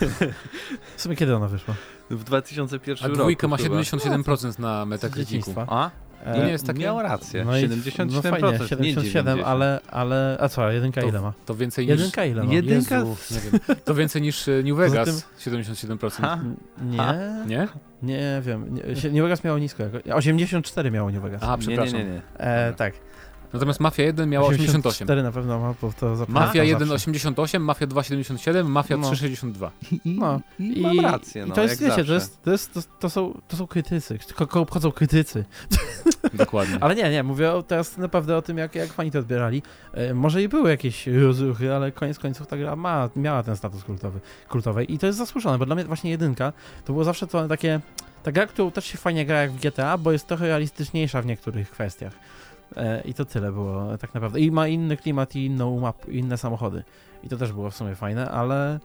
w sumie kiedy ona wyszła? W 2001 A roku dwójka ma chyba. 77% na Metacriticu. dzieciństwa. A? To nie jest takie- Miał rację, no i- 77%, no fajnie, nie 77, 90. ale, ale... A co, jedynka To- ile ma? To więcej niż... Jedynka ile ma? Jedynka- Jezu, nie wiem. To więcej niż e, New Vegas, 77%. Ha? Nie, A? Nie? nie wiem. New Vegas miało nisko. Jako, 84 miało New Vegas. A, Nie, nie, przepraszam. nie, nie. E, tak. Natomiast Mafia 1 miała 88. 4 na pewno ma, bo to zapamiętam Mafia 1 zawsze. 88, Mafia 2 77, Mafia No. 3 62. No. I, I, mam rację, i no, to jest, jak wiecie, to, jest, to, jest, to, to, są, to są krytycy, kogo obchodzą krytycy. Dokładnie. Ale nie, nie, mówię teraz naprawdę o tym, jak, jak fani to odbierali. E, może i były jakieś rozruchy, ale koniec końców ta gra ma, miała ten status kultowy, kultowej i to jest zasłużone, bo dla mnie właśnie jedynka to było zawsze to takie, ta gra, którą też się fajnie gra jak w GTA, bo jest trochę realistyczniejsza w niektórych kwestiach. E, I to tyle było tak naprawdę. I ma inny klimat i inną map, inne samochody. I to też było w sumie fajne, ale e,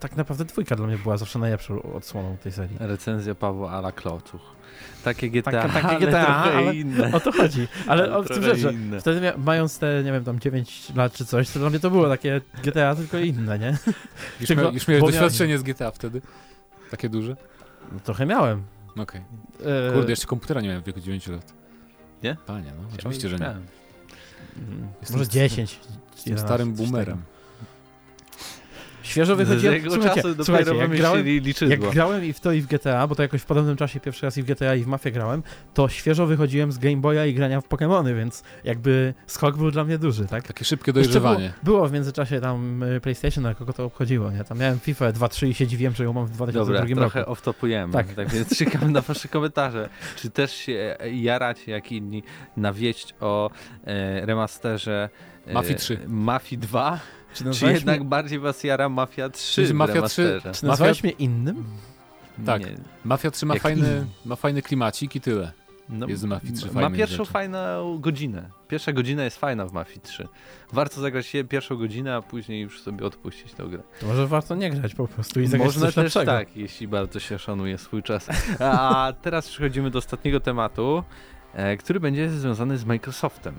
tak naprawdę dwójka dla mnie była zawsze najlepszą odsłoną tej serii. Recenzja Pawła Ala Klocuch. Takie GTA, Takie- takie ale GTA, trochę ale- inne. O to chodzi. Ale o, w tym rzecz, wtedy mia- mając te, nie wiem, tam 9 lat czy coś, to dla mnie to było takie GTA, tylko inne, nie? Już, Tylko- mia, już miałeś doświadczenie z GTA wtedy? Takie duże? No, trochę miałem. Okej. E, Kurde, jeszcze komputera nie miałem w wieku 9 lat. Nie? Panie, no oczywiście, że nie. Jestem Może st- 10. Jestem 11, starym boomerem. Świeżo Z wychodziłem, jego słuchajcie, czasu słuchajcie jak grałem, jak grałem i w to i w GTA, bo to jakoś w podobnym czasie pierwszy raz i w GTA i w Mafię grałem, to świeżo wychodziłem z Game Boya i grania w Pokémony, więc jakby skok był dla mnie duży, tak? Takie szybkie dojrzewanie. Było, było w międzyczasie tam y, PlayStation, ale kogo to obchodziło, nie? Tam miałem FIFA 2.3 i się dziwiłem, że ją mam w 2002 Dobra, trochę roku. off-topujemy. Tak. Tak. więc czekamy na wasze komentarze. Czy też się jaracie, jak inni, na wieść o e, remasterze e, Mafii 3. Mafii 2? Czy Czy nazwałeś, jednak mnie, bardziej was jara Mafia 3 Czyli w Mafia 3 remasterze? czy nazwałeś mnie innym? Tak. Nie. Mafia 3 ma Jak fajny, ma fajny klimacik i tyle. No, Jest w Mafii 3 ma pierwszą rzeczy. fajną godzinę. Pierwsza godzina jest fajna w Mafii 3. Warto zagrać je pierwszą godzinę, a później już sobie odpuścić tę grę. To może warto nie grać po prostu i zagrać Można coś też lepszego. tak, jeśli bardzo się szanuje swój czas. A teraz przechodzimy do ostatniego tematu, e, który będzie związany z Microsoftem.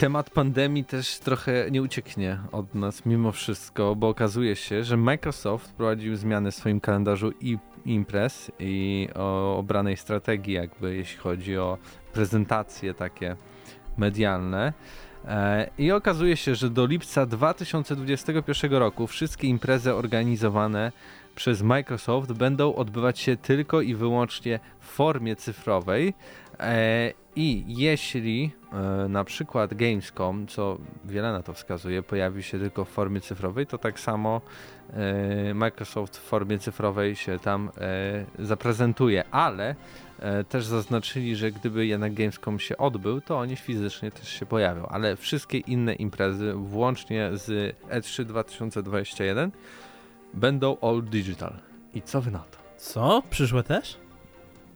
Temat pandemii też trochę nie ucieknie od nas mimo wszystko, bo okazuje się, że Microsoft wprowadził zmiany w swoim kalendarzu i imprez i o obranej strategii jakby jeśli chodzi o prezentacje takie medialne. E, I okazuje się, że do lipca 2021 roku wszystkie imprezy organizowane przez Microsoft będą odbywać się tylko i wyłącznie w formie cyfrowej. E, I jeśli na przykład Gamescom, co wiele na to wskazuje, pojawi się tylko w formie cyfrowej, to tak samo e, Microsoft w formie cyfrowej się tam e, zaprezentuje, ale e, też zaznaczyli, że gdyby jednak Gamescom się odbył, to oni fizycznie też się pojawią, ale wszystkie inne imprezy, włącznie z E E3 2021, będą all digital. I co wy na to? Co? Przyszłe też?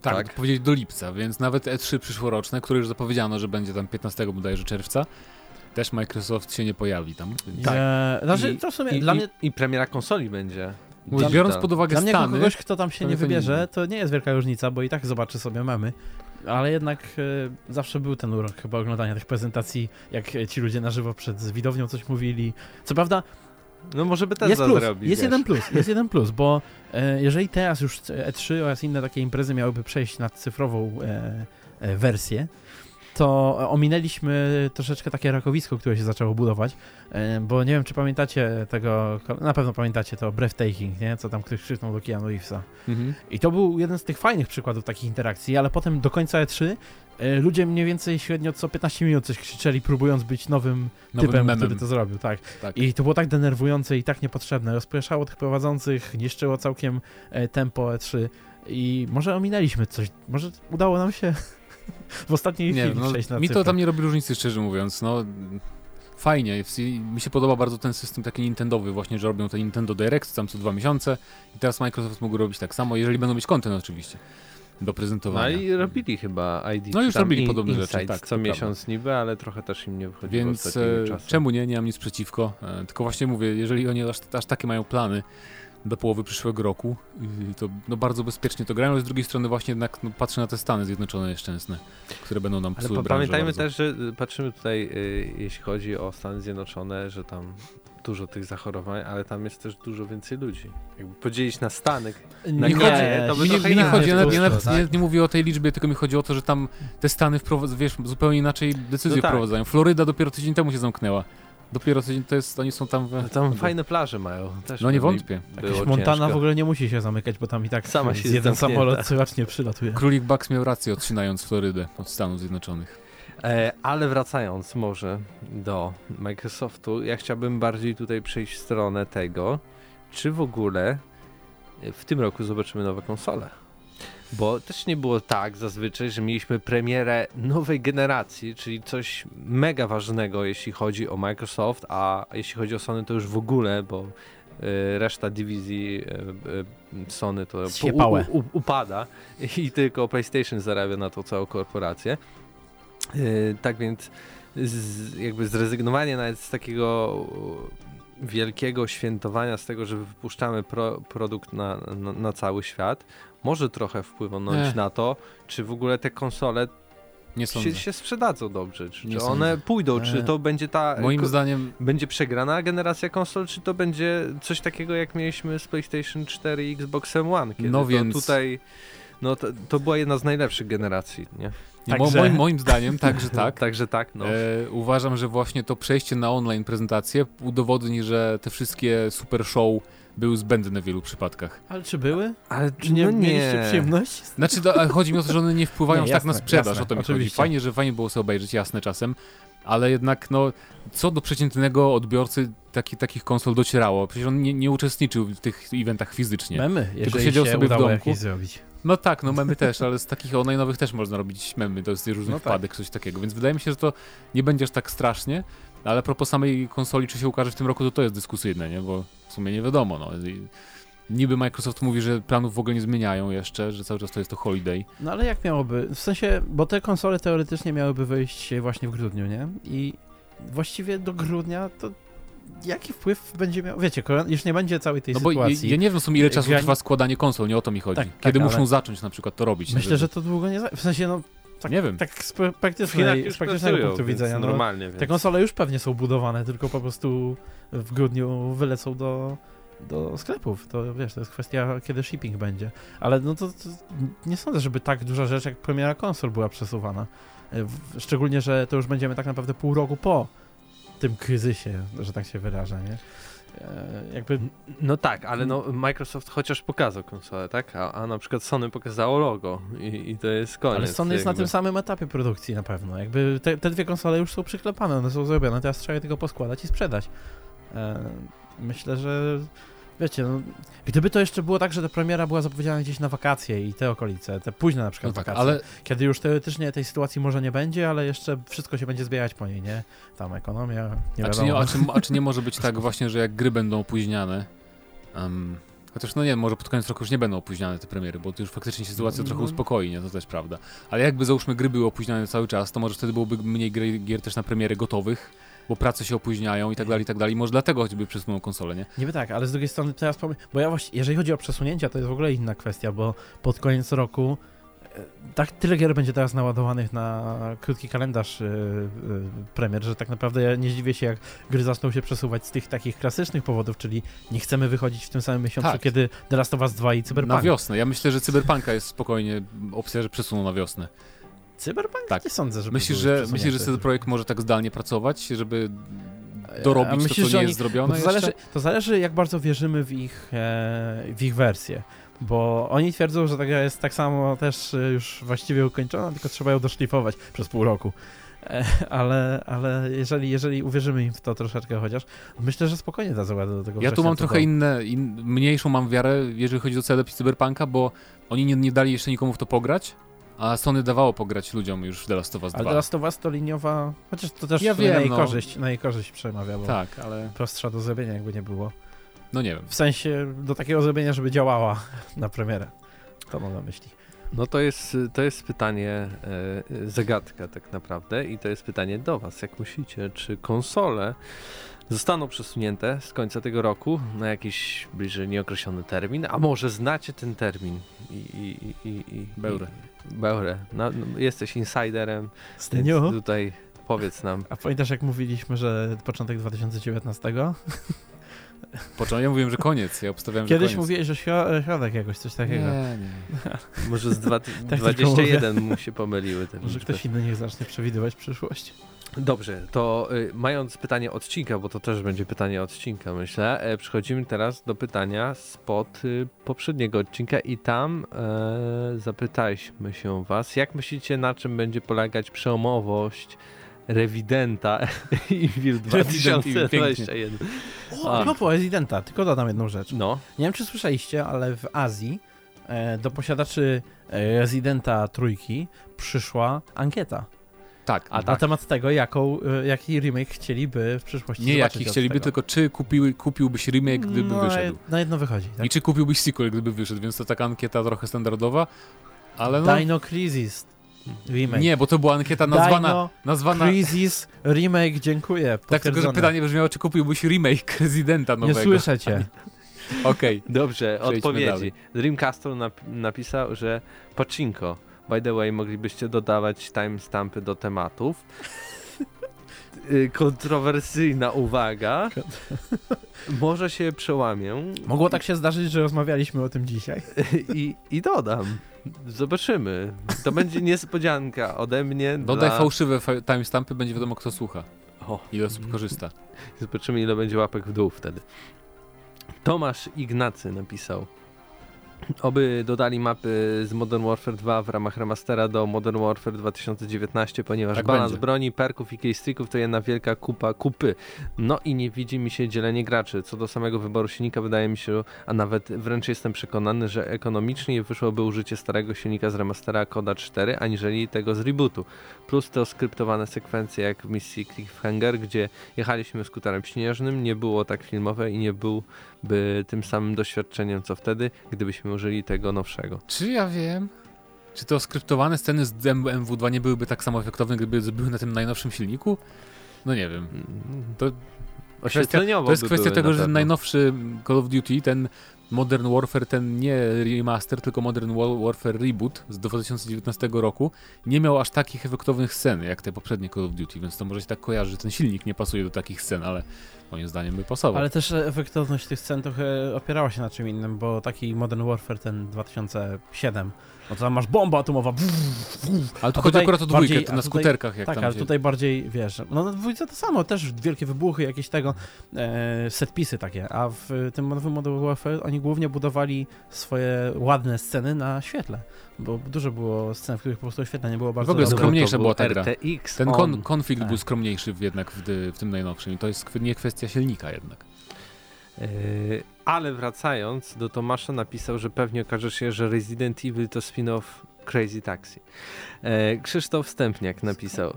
Tak, Tak. tak. powiedzieć do lipca, więc nawet E3 przyszłoroczne, które już zapowiedziano, że będzie tam 15 bodajże czerwca, też Microsoft się nie pojawi tam. Tak. Nie, znaczy, I- to w sumie I, dla i, mnie, I premiera konsoli będzie. Digital. biorąc pod uwagę dla mnie Stany, kogoś, kto tam się nie wybierze, to nie jest wielka różnica, bo i tak zobaczy sobie memy. Ale jednak e, zawsze był ten urok chyba oglądania tych prezentacji, jak ci ludzie na żywo przed widownią coś mówili. Co prawda, No może by też jest plus, zrobić. jest wiesz. jeden plus, jest jeden plus, bo e, jeżeli teraz już E3 oraz inne takie imprezy miałyby przejść na cyfrową e, e, wersję, to ominęliśmy troszeczkę takie rakowisko, które się zaczęło budować, e, bo nie wiem, czy pamiętacie tego, na pewno pamiętacie to Breathtaking, nie? Co tam ktoś krzyknął do Keanu Reevesa. Mhm. I to był jeden z tych fajnych przykładów takich interakcji, ale potem do końca E3 e, ludzie mniej więcej średnio co 15 minut coś krzyczeli, próbując być nowym, Nowym typem, memem. który to zrobił, tak. Tak. I to było tak denerwujące i tak niepotrzebne. Rozpraszało tych prowadzących, niszczyło całkiem e, tempo E3 i może ominęliśmy coś, może udało nam się w ostatniej Nie, chwili no, przejść na mi to cyfrę. tam nie robi różnicy, szczerze mówiąc. No, fajnie. Mi się podoba bardzo ten system taki Nintendowy, właśnie, że robią ten Nintendo Direct tam co dwa miesiące i teraz Microsoft mógł robić tak samo, jeżeli będą mieć content oczywiście do No prezentowania. i robili chyba ID. No już robili podobne rzeczy, Insights tak, co to prawda. miesiąc niby, ale trochę też im nie wychodziło Więc e, czemu nie? Nie mam nic przeciwko. E, tylko właśnie mówię, jeżeli oni aż, aż takie mają plany do połowy przyszłego roku, y, to no, bardzo bezpiecznie to grają, ale z drugiej strony właśnie jednak no, patrzę na te Stany Zjednoczone nieszczęsne, które będą nam Ale psuły pa- branżę pamiętajmy bardzo. też, że y, patrzymy tutaj, y, jeśli chodzi o Stany Zjednoczone, że tam dużo tych zachorowań, ale tam jest też dużo więcej ludzi. Jakby podzielić na Stany, na Nie, kraje, to by mi nie, trochę mi nie chodzi, ja, ja nawet tak? nie, nie mówię o tej liczbie, tylko mi chodzi o to, że tam te Stany wprowadzają, wiesz, zupełnie inaczej decyzje No tak. wprowadzają. Floryda dopiero tydzień temu się zamknęła. Dopiero to jest, oni są tam... W, No Tam fajne plaże mają. Też No nie wątpię. Jakieś Montana ciężko. w ogóle nie musi się zamykać, bo tam i tak Sama się z jeden samolot corocznie przylatuje. Królik Bucks miał rację odcinając Florydę od Stanów Zjednoczonych. E, ale wracając może do Microsoftu, ja chciałbym bardziej tutaj przejść w stronę tego, czy w ogóle w tym roku zobaczymy nowe konsole. Bo też nie było tak zazwyczaj, że mieliśmy premierę nowej generacji, czyli coś mega ważnego, jeśli chodzi o Microsoft, a jeśli chodzi o Sony, to już w ogóle, bo e, reszta dywizji e, e, Sony to u, upada i tylko PlayStation zarabia na to całą korporację. Tak więc jakby zrezygnowanie nawet z takiego wielkiego świętowania, z tego, że wypuszczamy pro, produkt na, na, na cały świat, może trochę wpłynąć Nie. na to, czy w ogóle te konsole się, się sprzedadzą dobrze, czy, czy one pójdą, czy to będzie ta Moim zdaniem będzie przegrana generacja konsol, czy to będzie coś takiego jak mieliśmy z PlayStation 4 i Xboxem One, kiedy No więc- tutaj No to, to była jedna z najlepszych generacji, nie? Nie, Także- moim, moim zdaniem także tak. Także tak, no. E, uważam, że właśnie to przejście na online prezentację udowodni, że te wszystkie super show były zbędne w wielu przypadkach. Ale czy były? Ale Czy nie no mieliście przyjemności? Znaczy, ale chodzi mi o to, że one nie wpływają Nie, tak na jasne, sprzedaż, jasne, o to mi chodzi. oczywiście. Fajnie, że fajnie było sobie obejrzeć, jasne czasem, ale jednak no, co do przeciętnego odbiorcy taki, takich konsol docierało? Przecież on nie, nie uczestniczył w tych eventach fizycznie. Memy, jeżeli siedział się sobie w domku. jakieś zrobić. No tak, no memy też, ale z takich online'owych też można robić memy, to jest różnych No tak. wpadek, coś takiego, więc wydaje mi się, że to nie będzie aż tak strasznie, ale a propos samej konsoli, czy się ukaże w tym roku, to to jest dyskusyjne, nie, bo w sumie nie wiadomo, no. Niby Microsoft mówi, że planów w ogóle nie zmieniają jeszcze, że cały czas to jest to holiday. No ale jak miałoby? W sensie, bo te konsole teoretycznie miałyby wyjść właśnie w grudniu, nie? I właściwie do grudnia to jaki wpływ będzie miał? Wiecie, już nie będzie całej tej No bo ja, sytuacji. ja nie wiem w sumie ile czasu Ja- trwa składanie konsol, nie o to mi chodzi. Tak, Kiedy tak, muszą ale- zacząć na przykład to robić. Myślę, żeby- że to długo nie... Za... W sensie, no... Tak, Nie wiem. Tak z praktycznej, z praktycznego punktu więc widzenia. No, normalnie, więc. te konsole już pewnie są budowane, tylko po prostu w grudniu wylecą do, do sklepów. To wiesz, to jest kwestia, kiedy shipping będzie. Ale no to, to nie sądzę, żeby tak duża rzecz jak premiera konsol była przesuwana. E, Szczególnie, że to już będziemy tak naprawdę pół roku po tym kryzysie, że tak się wyraża, nie? E, Jakby No tak, ale no Microsoft chociaż pokazał konsolę, tak? A, a na przykład Sony pokazało logo i, i to jest koniec. Ale Sony jest na jakby. tym samym etapie produkcji na pewno. Jakby te, te dwie konsole już są przyklepane, one są zrobione, teraz trzeba je tylko poskładać i sprzedać. E, myślę, że wiecie, no, gdyby to jeszcze było tak, że ta premiera była zapowiedziana gdzieś na wakacje i te okolice, te późne na No przykład tak, wakacje, ale kiedy już teoretycznie tej sytuacji może nie będzie, ale jeszcze wszystko się będzie zbierać po niej, nie? Tam ekonomia, nie a czy, nie, a, czy, a czy nie może być tak właśnie, że jak gry będą opóźniane, em, chociaż no nie, może pod koniec roku już nie będą opóźniane te premiery, bo to już faktycznie się sytuacja trochę No. uspokoi, nie? To też prawda. Ale jakby załóżmy gry były opóźniane cały czas, to może wtedy byłoby mniej gry, gier też na premiery gotowych, bo prace się opóźniają i tak dalej, i tak dalej. Może dlatego choćby przesuną konsolę, nie? Niby tak, ale z drugiej strony teraz powiem, bo ja właśnie, jeżeli chodzi o przesunięcia, to jest w ogóle inna kwestia, bo pod koniec roku e, tak tyle gier będzie teraz naładowanych na krótki kalendarz yy, yy, premier, że tak naprawdę ja nie zdziwię się, jak gry zaczną się przesuwać z tych takich klasycznych powodów, czyli nie chcemy wychodzić w tym samym miesiącu, Tak. kiedy The Last of Us 2 i Cyberpunk. Na wiosnę. Ja myślę, że Cyberpunka jest spokojnie opcja, że przesuną na wiosnę. Cyberpunk? Tak. Nie sądzę, że Myślisz, że, myślisz, że CD Projekt może tak zdalnie pracować, żeby dorobić to, co nie jest zrobione to, zależy, to zależy, jak bardzo wierzymy w ich, e, w ich wersję. Bo oni twierdzą, że ta gra jest tak samo też e, już właściwie ukończona, tylko trzeba ją doszlifować przez pół roku. E, ale ale jeżeli, jeżeli uwierzymy im w to troszeczkę chociaż, myślę, że spokojnie dadzą radę do tego Ja tu mam trochę do- inne, in, mniejszą mam wiarę, jeżeli chodzi o CD Cyberpunka, bo oni nie, nie dali jeszcze nikomu w to pograć, a Sony dawało pograć ludziom już w The Last of Us 2. Ale The Last of Us to liniowa, chociaż to też Ja na wiem, jej no. korzyść, na jej korzyść przemawia, bo Tak, ale prostsza do zrobienia jakby nie było. no nie wiem. W sensie do takiego zrobienia, żeby działała na premierę. To mam na myśli. No to jest, to jest pytanie, e, zagadka tak naprawdę i to jest pytanie do was. Jak myślicie, czy konsole zostaną przesunięte z końca tego roku na jakiś bliżej nieokreślony termin, a może znacie ten termin i... i, i, i. I, beurę. No, no, jesteś insiderem, więc Styniu? tutaj powiedz nam. A pamiętasz jak mówiliśmy, że początek 2019? Począłem, ja mówiłem, że koniec, ja obstawiałem, Kiedyś że koniec. mówiłeś, że śro- środek jakoś, coś takiego. Nie, nie. Może z dwa, tylko 21 mu się pomyliły Może ktoś inny niech zacznie przewidywać przyszłość. Dobrze, to y, mając pytanie odcinka, bo to też będzie pytanie odcinka, myślę, e, przechodzimy teraz do pytania spod y, poprzedniego odcinka i tam e, zapytaliśmy się was, jak myślicie, na czym będzie polegać przełomowość Rewidenta Evil Resident Evil, 2021. O, no po Residenta, tylko dodam jedną rzecz. No, Nie wiem, czy słyszeliście, ale w Azji e, do posiadaczy e, Residenta trójki przyszła ankieta Tak, A na tak. temat tego, jaką, e, jaki remake chcieliby w przyszłości nie jaki chcieliby, tylko czy kupiły, kupiłbyś remake, gdyby no, wyszedł. Na jedno wychodzi, tak? I czy kupiłbyś sequel, gdyby wyszedł, więc to taka ankieta trochę standardowa, ale no... Dino Crisis remake. Nie, bo to była ankieta nazwana... Dino nazwana Crisis remake, dziękuję. tak, tylko że pytanie brzmiało, czy kupiłbyś remake Residenta Nie nowego. słyszę cię. Okej. dobrze, Przejdźmy odpowiedzi. dalej. Dreamcastle nap- napisał, że Pachinko, by the way, moglibyście dodawać timestampy do tematów. y, kontrowersyjna uwaga. Może się przełamię Mogło tak się zdarzyć, że rozmawialiśmy o tym dzisiaj. i, i dodam. Zobaczymy. To będzie niespodzianka ode mnie. Dodaj dla... fałszywe fa- timestampy, będzie wiadomo kto słucha. O, Ile osób korzysta. zobaczymy ile będzie łapek w dół wtedy. Tomasz Ignacy napisał. Oby dodali mapy z Modern Warfare 2 w ramach remastera do Modern Warfare 2019, ponieważ Tak balans będzie. broni, perków i keystricków to jedna wielka kupa kupy. No i nie widzi mi się dzielenie graczy. Co do samego wyboru silnika, wydaje mi się, a nawet wręcz jestem przekonany, że ekonomiczniej wyszłoby użycie starego silnika z remastera Koda 4, aniżeli tego z rebootu. Plus te skryptowane sekwencje jak w misji Cliffhanger, gdzie jechaliśmy skuterem śnieżnym, nie było tak filmowe i nie byłby tym samym doświadczeniem co wtedy, gdybyśmy użyli tego nowszego. Czy ja wiem? Czy te skryptowane sceny z MW2 nie byłyby tak samo efektowne, gdyby były na tym najnowszym silniku? No nie wiem. To, Oświetleniowo to jest by kwestia tego, na że najnowszy Call of Duty, ten Modern Warfare, ten nie remaster, tylko Modern Wa- Warfare Reboot z 2019 roku, nie miał aż takich efektownych scen jak te poprzednie Call of Duty, więc to może się tak kojarzy, że ten silnik nie pasuje do takich scen, ale moim zdaniem by pasował. Ale też efektowność tych scen trochę opierała się na czym innym, bo taki Modern Warfare ten 2007, no to tam masz bomba atomowa. Ale tu chodzi akurat o dwójkę, bardziej- to na tutaj- skuterkach jak tak, tam ale się... tutaj bardziej, wiesz, no na dwójce to samo, też wielkie wybuchy, jakieś tego, e, setpisy takie, a w tym nowym Modern Warfare oni głównie budowali swoje ładne sceny na świetle, bo dużo było scen, w których po prostu oświetlenie nie było bardzo ogóle dobre. skromniejsza była ta gra. RTX Ten on. kon konflikt Tak. był skromniejszy w- jednak w, w tym najnowszym i to jest nie kwestia silnika jednak. Yy, ale wracając do Tomasza napisał, że pewnie okaże się, że Resident Evil to spin-off Crazy Taxi. E, Krzysztof Stępniak napisał.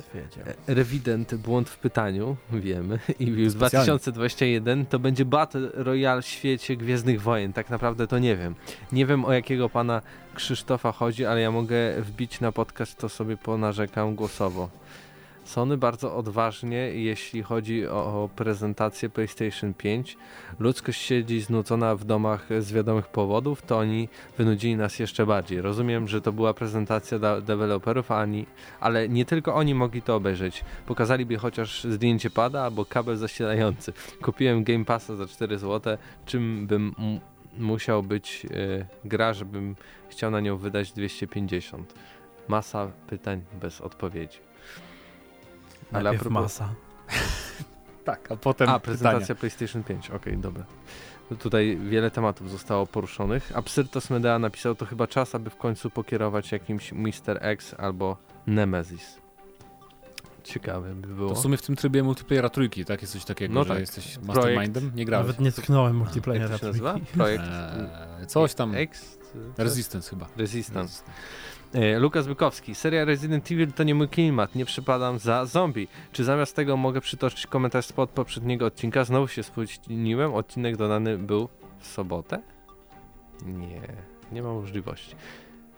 E, Rewident, błąd w pytaniu, wiemy. I już Specjalnie. 2021 to będzie Battle Royale w świecie Gwiezdnych Wojen. Tak naprawdę to nie wiem. Nie wiem o jakiego pana Krzysztofa chodzi, ale ja mogę wbić na podcast, to sobie ponarzekam głosowo. Sony bardzo odważnie, jeśli chodzi o, prezentację PlayStation 5. Ludzkość siedzi znudzona w domach z wiadomych powodów, to oni wynudzili nas jeszcze bardziej. Rozumiem, że to była prezentacja dla deweloperów, ani, ale nie tylko oni mogli to obejrzeć. Pokazaliby chociaż zdjęcie pada albo kabel zasilający. Kupiłem Game Passa za 4 zł, czym bym musiał być e, gra, żebym chciał na nią wydać 250. Masa pytań bez odpowiedzi. Ale a Najpierw propos- masa. Tak, a potem A, pytania. prezentacja PlayStation 5, okej, dobra. Tutaj wiele tematów zostało poruszonych. Absyrtos Medea napisał, to chyba czas, aby w końcu pokierować jakimś Mr. X albo Nemesis. Ciekawe by było. To w sumie w tym trybie multiplayera trójki, tak? Jest coś takiego, No że tak. jesteś mastermindem? Nie grałeś. Nawet nie tknąłem Jak multiplayera. to trójki. nazywa? Projekt Eee, coś tam. Resistance chyba. Resistance. E, Lukas Bykowski. Seria Resident Evil to nie mój klimat, nie przypadam za zombie. Czy zamiast tego mogę przytoczyć komentarz spod poprzedniego odcinka? Znowu się spóźniłem, odcinek dodany był w sobotę? Nie, nie ma możliwości.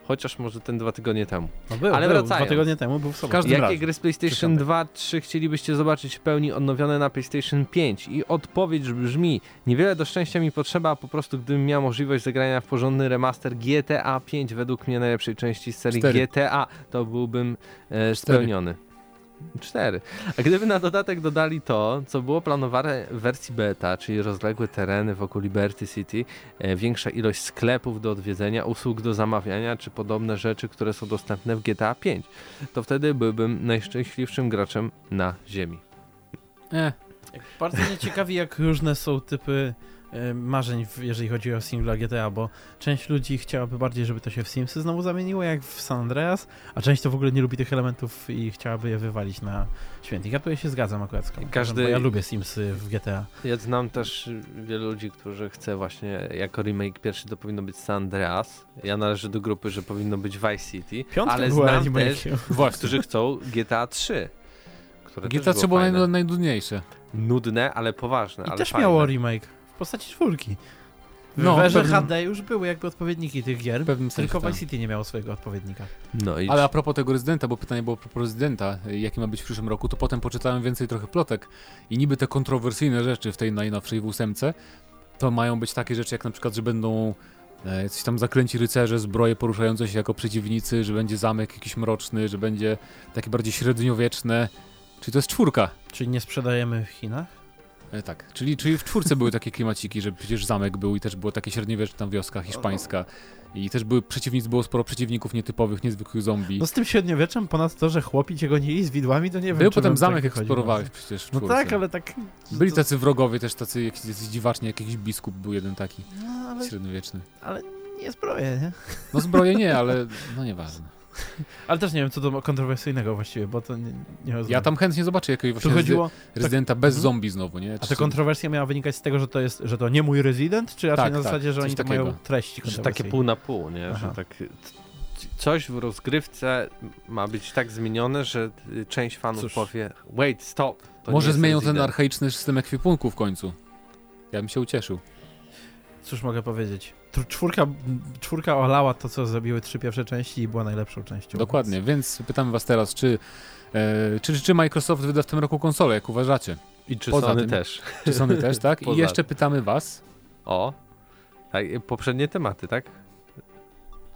Chociaż może ten dwa tygodnie temu. No był, Ale był, wracając. dwa tygodnie temu był w sobotę. Każdy- Jakie razem. gry z PlayStation Dziesiątek. 2, 3 chcielibyście zobaczyć w pełni odnowione na PlayStation 5? I odpowiedź brzmi, niewiele do szczęścia mi potrzeba, po prostu gdybym miał możliwość zagrania w porządny remaster GTA 5 według mnie najlepszej części z serii Cztery. GTA, to byłbym e, spełniony. Cztery. A gdyby na dodatek dodali to, co było planowane w wersji beta, czyli rozległe tereny wokół Liberty City, e, większa ilość sklepów do odwiedzenia, usług do zamawiania, czy podobne rzeczy, które są dostępne w GTA 5, to wtedy byłbym najszczęśliwszym graczem na ziemi. E, Bardzo mnie ciekawi, jak różne są typy marzeń, w- jeżeli chodzi o single GTA, bo część ludzi chciałaby bardziej, żeby to się w Simsy znowu zamieniło, jak w San Andreas, a część to w ogóle nie lubi tych elementów i chciałaby je wywalić na świętych. Ja tutaj się zgadzam akurat z Każdy- bo ja lubię Simsy w GTA. Ja znam też wielu ludzi, którzy chce właśnie, jako remake pierwszy to powinno być San Andreas. Ja należę do grupy, że powinno być Vice City, Piątka ale była znam też, właśnie. którzy chcą GTA 3. Które GTA też 3 było najnudniejsze. Nudne, ale poważne. I ale też fajne. miało remake postaci czwórki. W No, no, pewnym- HD już były jakby odpowiedniki tych gier, W pewnym sensie. tylko tak. Vice City nie miało swojego odpowiednika. No i Ale a propos tego rezydenta, bo pytanie było propos rezydenta, jaki ma być w przyszłym roku, to potem poczytałem więcej trochę plotek i niby te kontrowersyjne rzeczy w tej najnowszej w ósemce, to mają być takie rzeczy jak na przykład, że będą e, coś tam zakręci rycerze, zbroje poruszające się jako przeciwnicy, że będzie zamek jakiś mroczny, że będzie takie bardziej średniowieczne. Czyli to jest czwórka. Czyli nie sprzedajemy w Chinach? E, tak, czyli, czyli w czwórce były takie klimaciki, że przecież zamek był i też było takie średniowieczne tam wioska hiszpańska. I też były przeciwnicy, było sporo przeciwników nietypowych, niezwykłych zombie. No z tym średniowieczem, ponad to, że chłopi cię gonili z widłami, to nie wiem, Był potem zamek, wychodził eksplorowałeś na- przecież w No czwórce. tak, ale tak... Byli tacy wrogowie też, tacy jakiś, jakiś dziwacznie, jakiś biskup był jeden taki, No, ale, średniowieczny. ale nie zbroję, nie? No zbroje nie, ale no nieważne. Ale też nie wiem, co to kontrowersyjnego właściwie, bo to nie, nie rozumiem. Ja tam chętnie zobaczę jakiegoś właśnie chodziło... rezydenta bez Mhm. zombie znowu, nie? A Czy ta kontrowersja miała wynikać z tego, że to jest, że to nie mój rezydent, czy raczej Tak, na tak, zasadzie, że oni to mają treści Że takie pół na pół, nie? Aha. Że tak coś w rozgrywce ma być tak zmienione, że y, część fanów Cóż. powie wait, stop. Może zmienią ten archaiczny system ekwipunku w końcu. Ja bym się ucieszył. Cóż mogę powiedzieć? Czwórka, czwórka olała to, co zrobiły trzy pierwsze części i była najlepszą częścią. Dokładnie, więc pytamy was teraz, czy, e, czy, czy Microsoft wyda w tym roku konsolę, jak uważacie? I czy Poza Sony tym- też. Czy Sony też, tak? I jeszcze pytamy was, O, tak, poprzednie tematy, tak?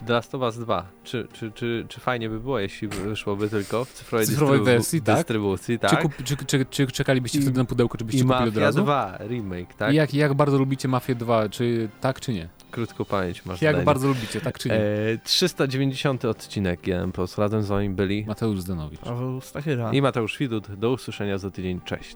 The Last of Us 2. Czy, czy, czy, czy fajnie by było, jeśli wyszłoby tylko w cyfrowej, cyfrowej dystrybu- wersji, tak? dystrybucji, czy, tak? kup, czy, czy, czy czekalibyście I- wtedy na pudełko, czy byście I kupili od Mafia razu? 2 remake, tak? I jak, jak bardzo lubicie Mafię 2, czy tak, czy nie? Krótką pamięć masz. Jak zdanie. bardzo lubicie, tak, czy nie? E, 390 odcinek GM Plus. Razem z wami byli Mateusz Zdanowicz. Paweł Stachyra. i Mateusz Widut. Do usłyszenia za tydzień. Cześć.